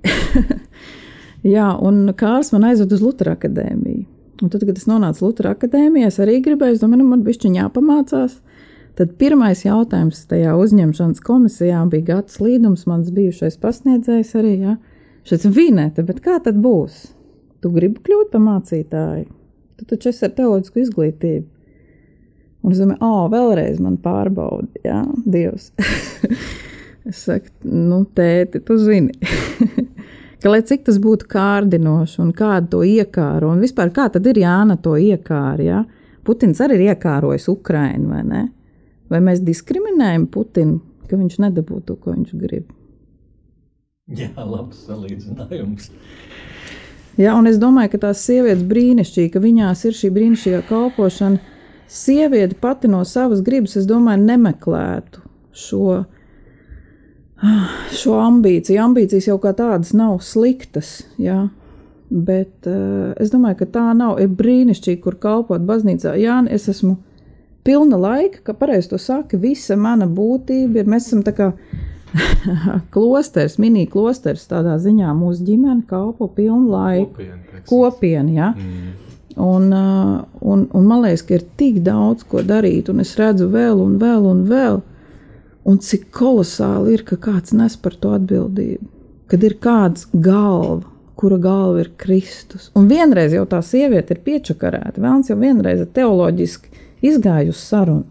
Jā, un Kārls man aizved uz Lutera akadēmiju. Un tad, kad es nonācu Lutera akadēmijā, es arī gribēju, es domāju, nu, man bišķiņā jāpamācās. Tad pirmais jautājums tajā uzņemšanas komisijā bija Gatis Līdums, mans bijušais pasniedzējs arī. Ja? Šis vinēta, bet kā tad būs? Tu gribi kļūt par mācītāju? Tu taču esi ar teoloģisku izglītību. Un es domāju, ah, oh, vēlreiz man pārbaudi, jā, Dievs. es saku, nu, tēti, tu zini. ka lai cik tas būtu kārdinoši un kādu to iekāru, un vispār kā tad ir Jāna to iekāra, jā? Putins arī ir iekārojis Ukrainu, vai ne? Vai mēs diskriminējam Putinu, ka viņš nedabū to, ko viņš grib? Jā, labs salīdzinājums. Jā, un es domāju, ka tās sievietes brīnišķīgi, ka viņās ir šī brīnišķīgā kalpošana sieviete pati no savas gribas, es domāju, nemeklētu šo, šo ambīciju. Ambīcijas jau kā tādas nav sliktas, jā. bet uh, es domāju, ka tā nav. Ir brīnišķīgi, kur kalpot baznīcā. Jā, es esmu pilna laika, ka pareizi to saka, visa mana būtība ir. Mēs esam tā kā klosters, mini klosters tādā ziņā. Mūsu ģimene kalpo pilnu laiku. Kopiena, kopiena jā. Mm. Un, uh, un, un man liekas, ka ir tik daudz ko darīt, un es redzu vēl un vēl un vēl. Un cik kolosāli ir, ka kāds nes par to atbildību. Kad ir kāds galva, kura galva ir Kristus. Un vienreiz jau tā sieviete ir piečakarēta. Vēlams jau vienreiz ir teoloģiski izgājusi sarunu,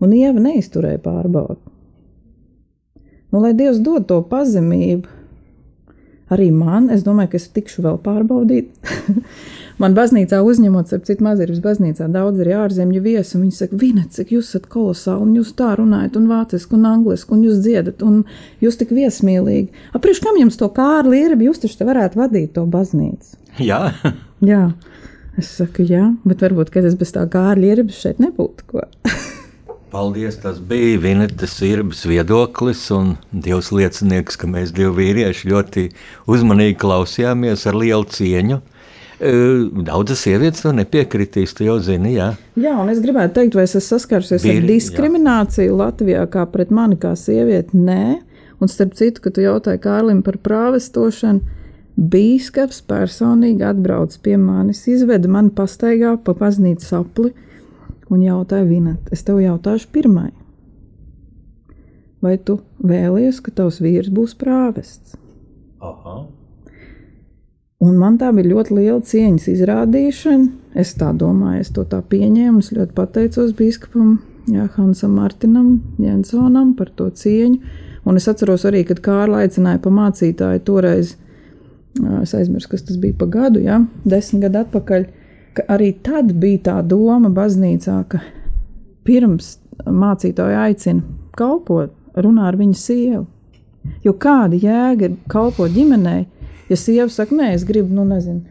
un Ieva neizturēja pārbaudi. Nu, lai Dievs dod to pazemību, Arī man, es domāju, ka es tikšu vēl pārbaudīt. man baznīcā uzņemot, ap citu mazības baznīcā daudz arī ārzemju viesu, un viņi saka, Vinet, cik jūs esat kolosāli, un jūs tā runājat, un vāciski, un angliski, un jūs dziedat, un jūs tik viesmīlīgi. Aprieš, kam jums to kārli ir, jūs taču te varētu vadīt to baznīcu? Jā, Jā. Es saku, jā, bet varbūt, kad es bez tā kārļa ierabas šeit nebūtu ko. paldies. Tas bija Vinetas Irbas viedoklis un Dievs liecinieks, ka mēs divi vīrieši ļoti uzmanīgi klausījāmies ar lielu cieņu. E, Daudzas sievietes to nepiekritīs, tu jau zini, jā. Jā, un es gribētu teikt, vai es esmu saskārusies Vīri, ar diskrimināciju Latvijā, kā pret mani kā sievieti? Nē, un starp citu, kad tu jautāji Kārlim par prāvestošanu, bīskaps personīgi atbrauc pie manis, izveda mani pastaigā pa paznīcu sapli un jautāja Vinet, es tev jautāšu pirmai. Vai tu vēlies, ka tavs vīrs būs prāvests? Aha. Un man tā bija ļoti liela cieņas izrādīšana. Es tā domāju, es to tā pieņēmu. Es ļoti pateicos biskupam jā, Hansam Martinam, Jensonam par to cieņu. Un es atceros arī, kad Kārla aicināja pa mācītāju toreiz, es aizmirsu, kas tas bija pa gadu, jā, desmit gadu atpakaļ, ka arī tad bija tā doma baznīcā, ka pirms mācītāja aicina kalpot, runā ar viņu sievu. Jo kāda jēga ir kalpot ģimenei, ja sieva saka, nē, es gribu, nu, nezinu,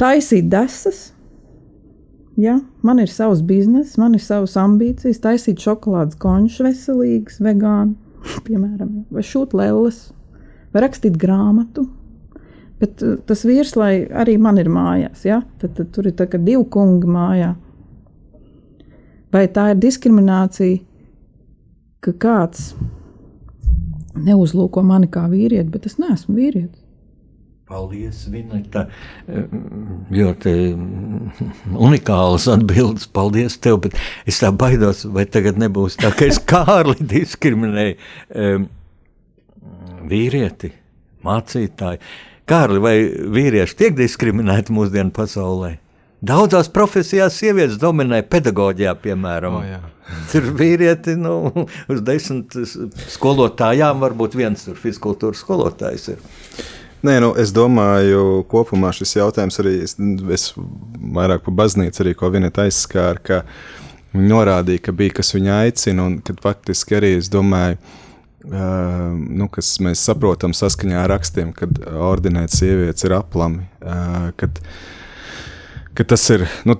taisīt desas. Ja, man ir savs bizness, man ir savas ambīcijas, taisīt šokolādes končus, veselīgas, vegānu, piemēram, vai šūt lelles, vai rakstīt grāmatu. Bet uh, tas vīrs, lai arī man ir mājās, ja? tad, tad tur ir tā, divi kungi mājā. Vai tā ir diskriminācija, ka kāds neuzlūko mani kā vīrieti, bet es neesmu vīrietis? Paldies, Vineta. Ļoti unikāls atbildes. Paldies tev, bet es tā baidos, vai tagad nebūs tā, ka es Kārli diskriminēju vīrieti, mācītāju. Kārli, vai vīrieši tiek diskriminēti mūsdienu pasaulē? Daudzās profesijās sievietes dominē pedagoģijā, piemēram. O, jā. Tur vīrieti, nu, uz desmit skolotājām varbūt viens tur fiziskultūras skolotājs ir. Nē, nu, es domāju, kopumā šis jautājums arī es, es vairāk par baznīcu, arī ko viņa aizskāra, ka viņa norādīja, ka bija kas viņa aicina, un kad faktiski arī es domāju, Uh, nu, kas mēs saprotam saskaņā ar rakstiem, kad ordinēt sievietes ir aplami. Uh, kad, ka tas ir, nu,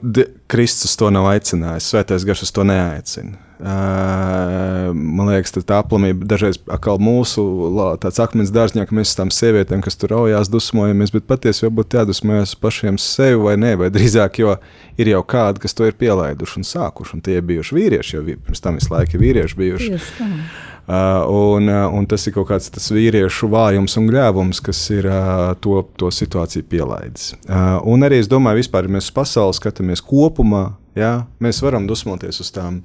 Kristus to nav aicinājis, Svētais Gars uz to neaicina. Uh, man liekas, tā, aplamība dažreiz atkal mūsu tāds akmens dārzņā, ka mēs tām sievietēm, kas tur raujās, dusmojamies, bet patiesi varbūt jādusmojas pašiem sevi vai nē, vai drīzāk, jo ir jau kādi, kas to ir pielaiduši un sākuši, un tie ir bijuši vīrieši, jo pirms tam visu laiku ir vīrieši bijuši. Tieši un, uh, un tas ir kaut kāds tas vīriešu vājums un gļēvums, kas ir uh, to, to situāciju pielaidis. Uh, un arī es domāju, vispār, ja mēs uz pasauli skatāmies kopumā, jā, mēs varam dusmoties uz tām.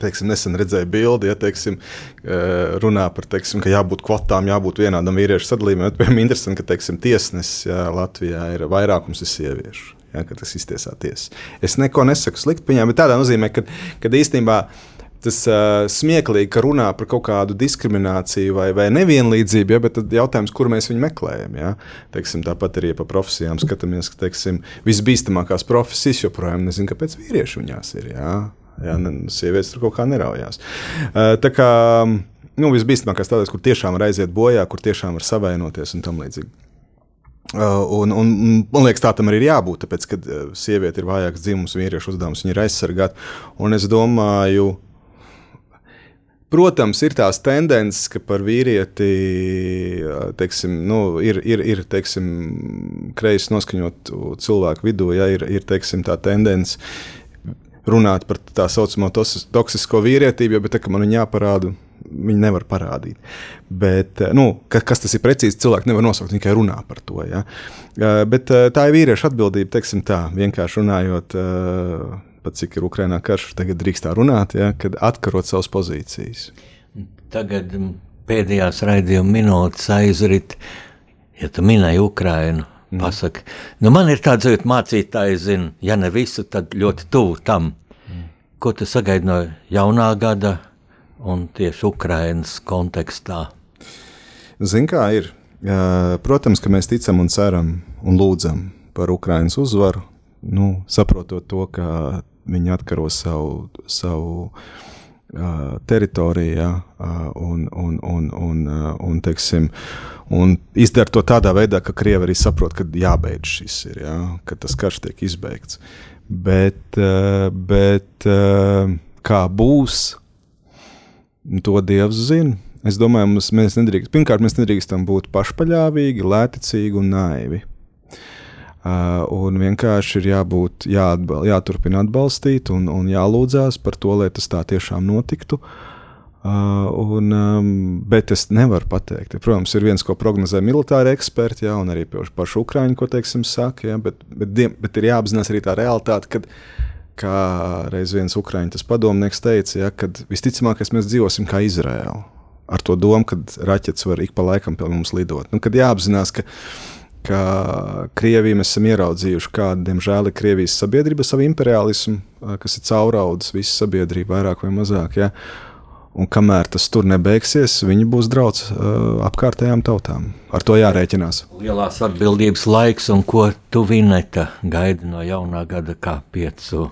Teiksim, nesen redzēju bildi, ja teiksim, uh, runā par to, ka jābūt kvotām, jābūt vienādam vīriešu sadalījumam. Piemēram, interesanti, ka teiksim, tiesnesis jā, Latvijā ir vairākums ir sieviešu. Jā, ka tas iztiesā tiesa. Es neko nesaku slikti par viņām, bet tādā nozīmē, ka, ka īstenībā tas uh, smieklīgi, ka runā par kaut kādu diskrimināciju vai, vai nevienlīdzību, ja, bet tad jautājums, kur mēs viņu meklējam. Ja? Teiksim, tāpat arī par profesijām skatāmies, ka teiksim, visbīstamākās profesijas joprojām nezinu, kāpēc vīrieši viņās ir. Ja? Ne, sievietes tur kaut kā neraujās. Uh, tā kā nu, visbīstamākās tādas, kur tiešām var aiziet bojā, kur tiešām var savainoties un tam līdzīgi. Uh, un, un, man liekas, tā tam arī ir jābūt. Tāpēc, uh, sieviete ir vājāks dzimums, vīriešu uzdevums viņa ir aizsargāt. Un es domāju, Protams, ir tās tendences, ka par vīrieti teiksim, nu, ir, ir, ir teiksim, kreisi noskaņotu cilvēku vidū, ja ir, ir teiksim, tā tendence runāt par tā saucamo tos- toksisko vīrietību, bet tā, man viņa jāparāda, viņi nevar parādīt. Bet, nu, ka, kas tas ir precīzi, cilvēki nevar nosaukt, tikai runā par to. Ja? Bet tā ir vīriešu atbildība, teiksim tā, vienkārši runājot. eh, Pat cik ir Ukraiņā karš, tagad drīkst tā runāt, ja, kad atkarot savas pozīcijas. Tagad mm, pēdējās raidījuma minūtes aizrit, ja tu minēji Ukrainu. Pasaka, nu man ir tāds jūtas, mācītāji zina, ja ne visu, tad ļoti tuvu tam, ko tu sagaidi no jaunā gada un tieši Ukrainas kontekstā. Zini, kā ir. Protams, ka mēs ticam un ceram un lūdzam par Ukraiņas uzvaru, nu, saprotot to, ka viņi atkaro savu, savu uh, teritoriju ja, uh, un, un, un, un, uh, un, teiksim, un izdara to tādā veidā, ka Krievi arī saprot, ka jābeidz šis ir, ja, ka tas karš tiek izbeigts. Bet, uh, bet uh, kā būs, to Dievs zina. Es domāju, mums, mēs nedrīkst, pirmkārt, mēs nedrīkstam būt pašpaļāvīgi, lētecīgi un naivi. Uh, un vienkārši ir jābūt, jāatbal, jāturpina atbalstīt un, un jālūdzās par to, lai tas tā tiešām notiktu. Uh, un, um, bet es nevaru pateikt. Protams, ir viens, ko prognozē militāri eksperti, ja, un arī paši ukrāņi, ko teiksim, saka, ja, bet, bet, bet ir jāapzinās arī tā realitāte, kad, kā reiz viens ukrāņu padomnieks teica, ja, ka visticamāk mēs dzīvosim kā Izraēla ar to domu, ka raķetes var ik pa laikam pie mums lidot. Nu, kad jāapzinās, ka, ka Krievija mēs esam ieraudzījuši, kāda, diemžēl, ir Krievijas sabiedrība, savu imperialismu, kas ir cauraudzis visu sabiedrību, vairāk vai mazāk. Ja? Un kamēr tas tur nebeigsies, viņi būs draudz uh, apkārtējām tautām. Ar to jārēķinās. Lielās atbildības laiks, un ko tu vineta gaidi no jaunā gada kā piecu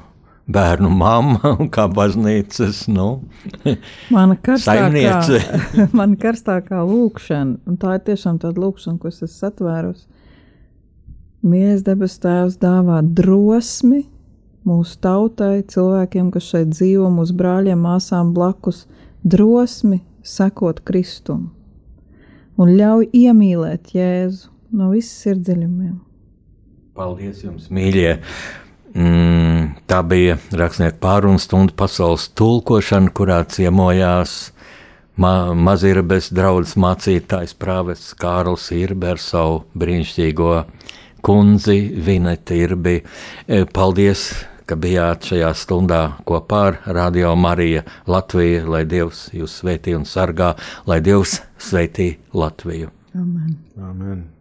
bērnu mamma un kā baznīcas nu, mana karstākā, mana karstākā lūkšana, un tā ir tiešām tāda lūkšana, ko es esmu satvērus. Mies debes tēvs dāvā drosmi mūsu tautai, cilvēkiem, kas šeit dzīvo, mūsu brāļiem, māsām blakus, drosmi sekot Kristum un ļauj iemīlēt Jēzu no visas sirdsdziļumiem. Paldies jums, mīļie! Mm, tā bija rakstnieku pārunu stunda pasaules tulkošana, kurā ciemojās ma Mazirabes draugs mācītājs Prāvests Kārls Irbe ar savu brīnišķīgo kundzi Vineti Irbi. E, paldies, ka bijāt šajā stundā kopā ar Radio Mariju Latviju, lai Dievs jūs svētī un sargā, lai Dievs svētī Latviju. Amen. Amen.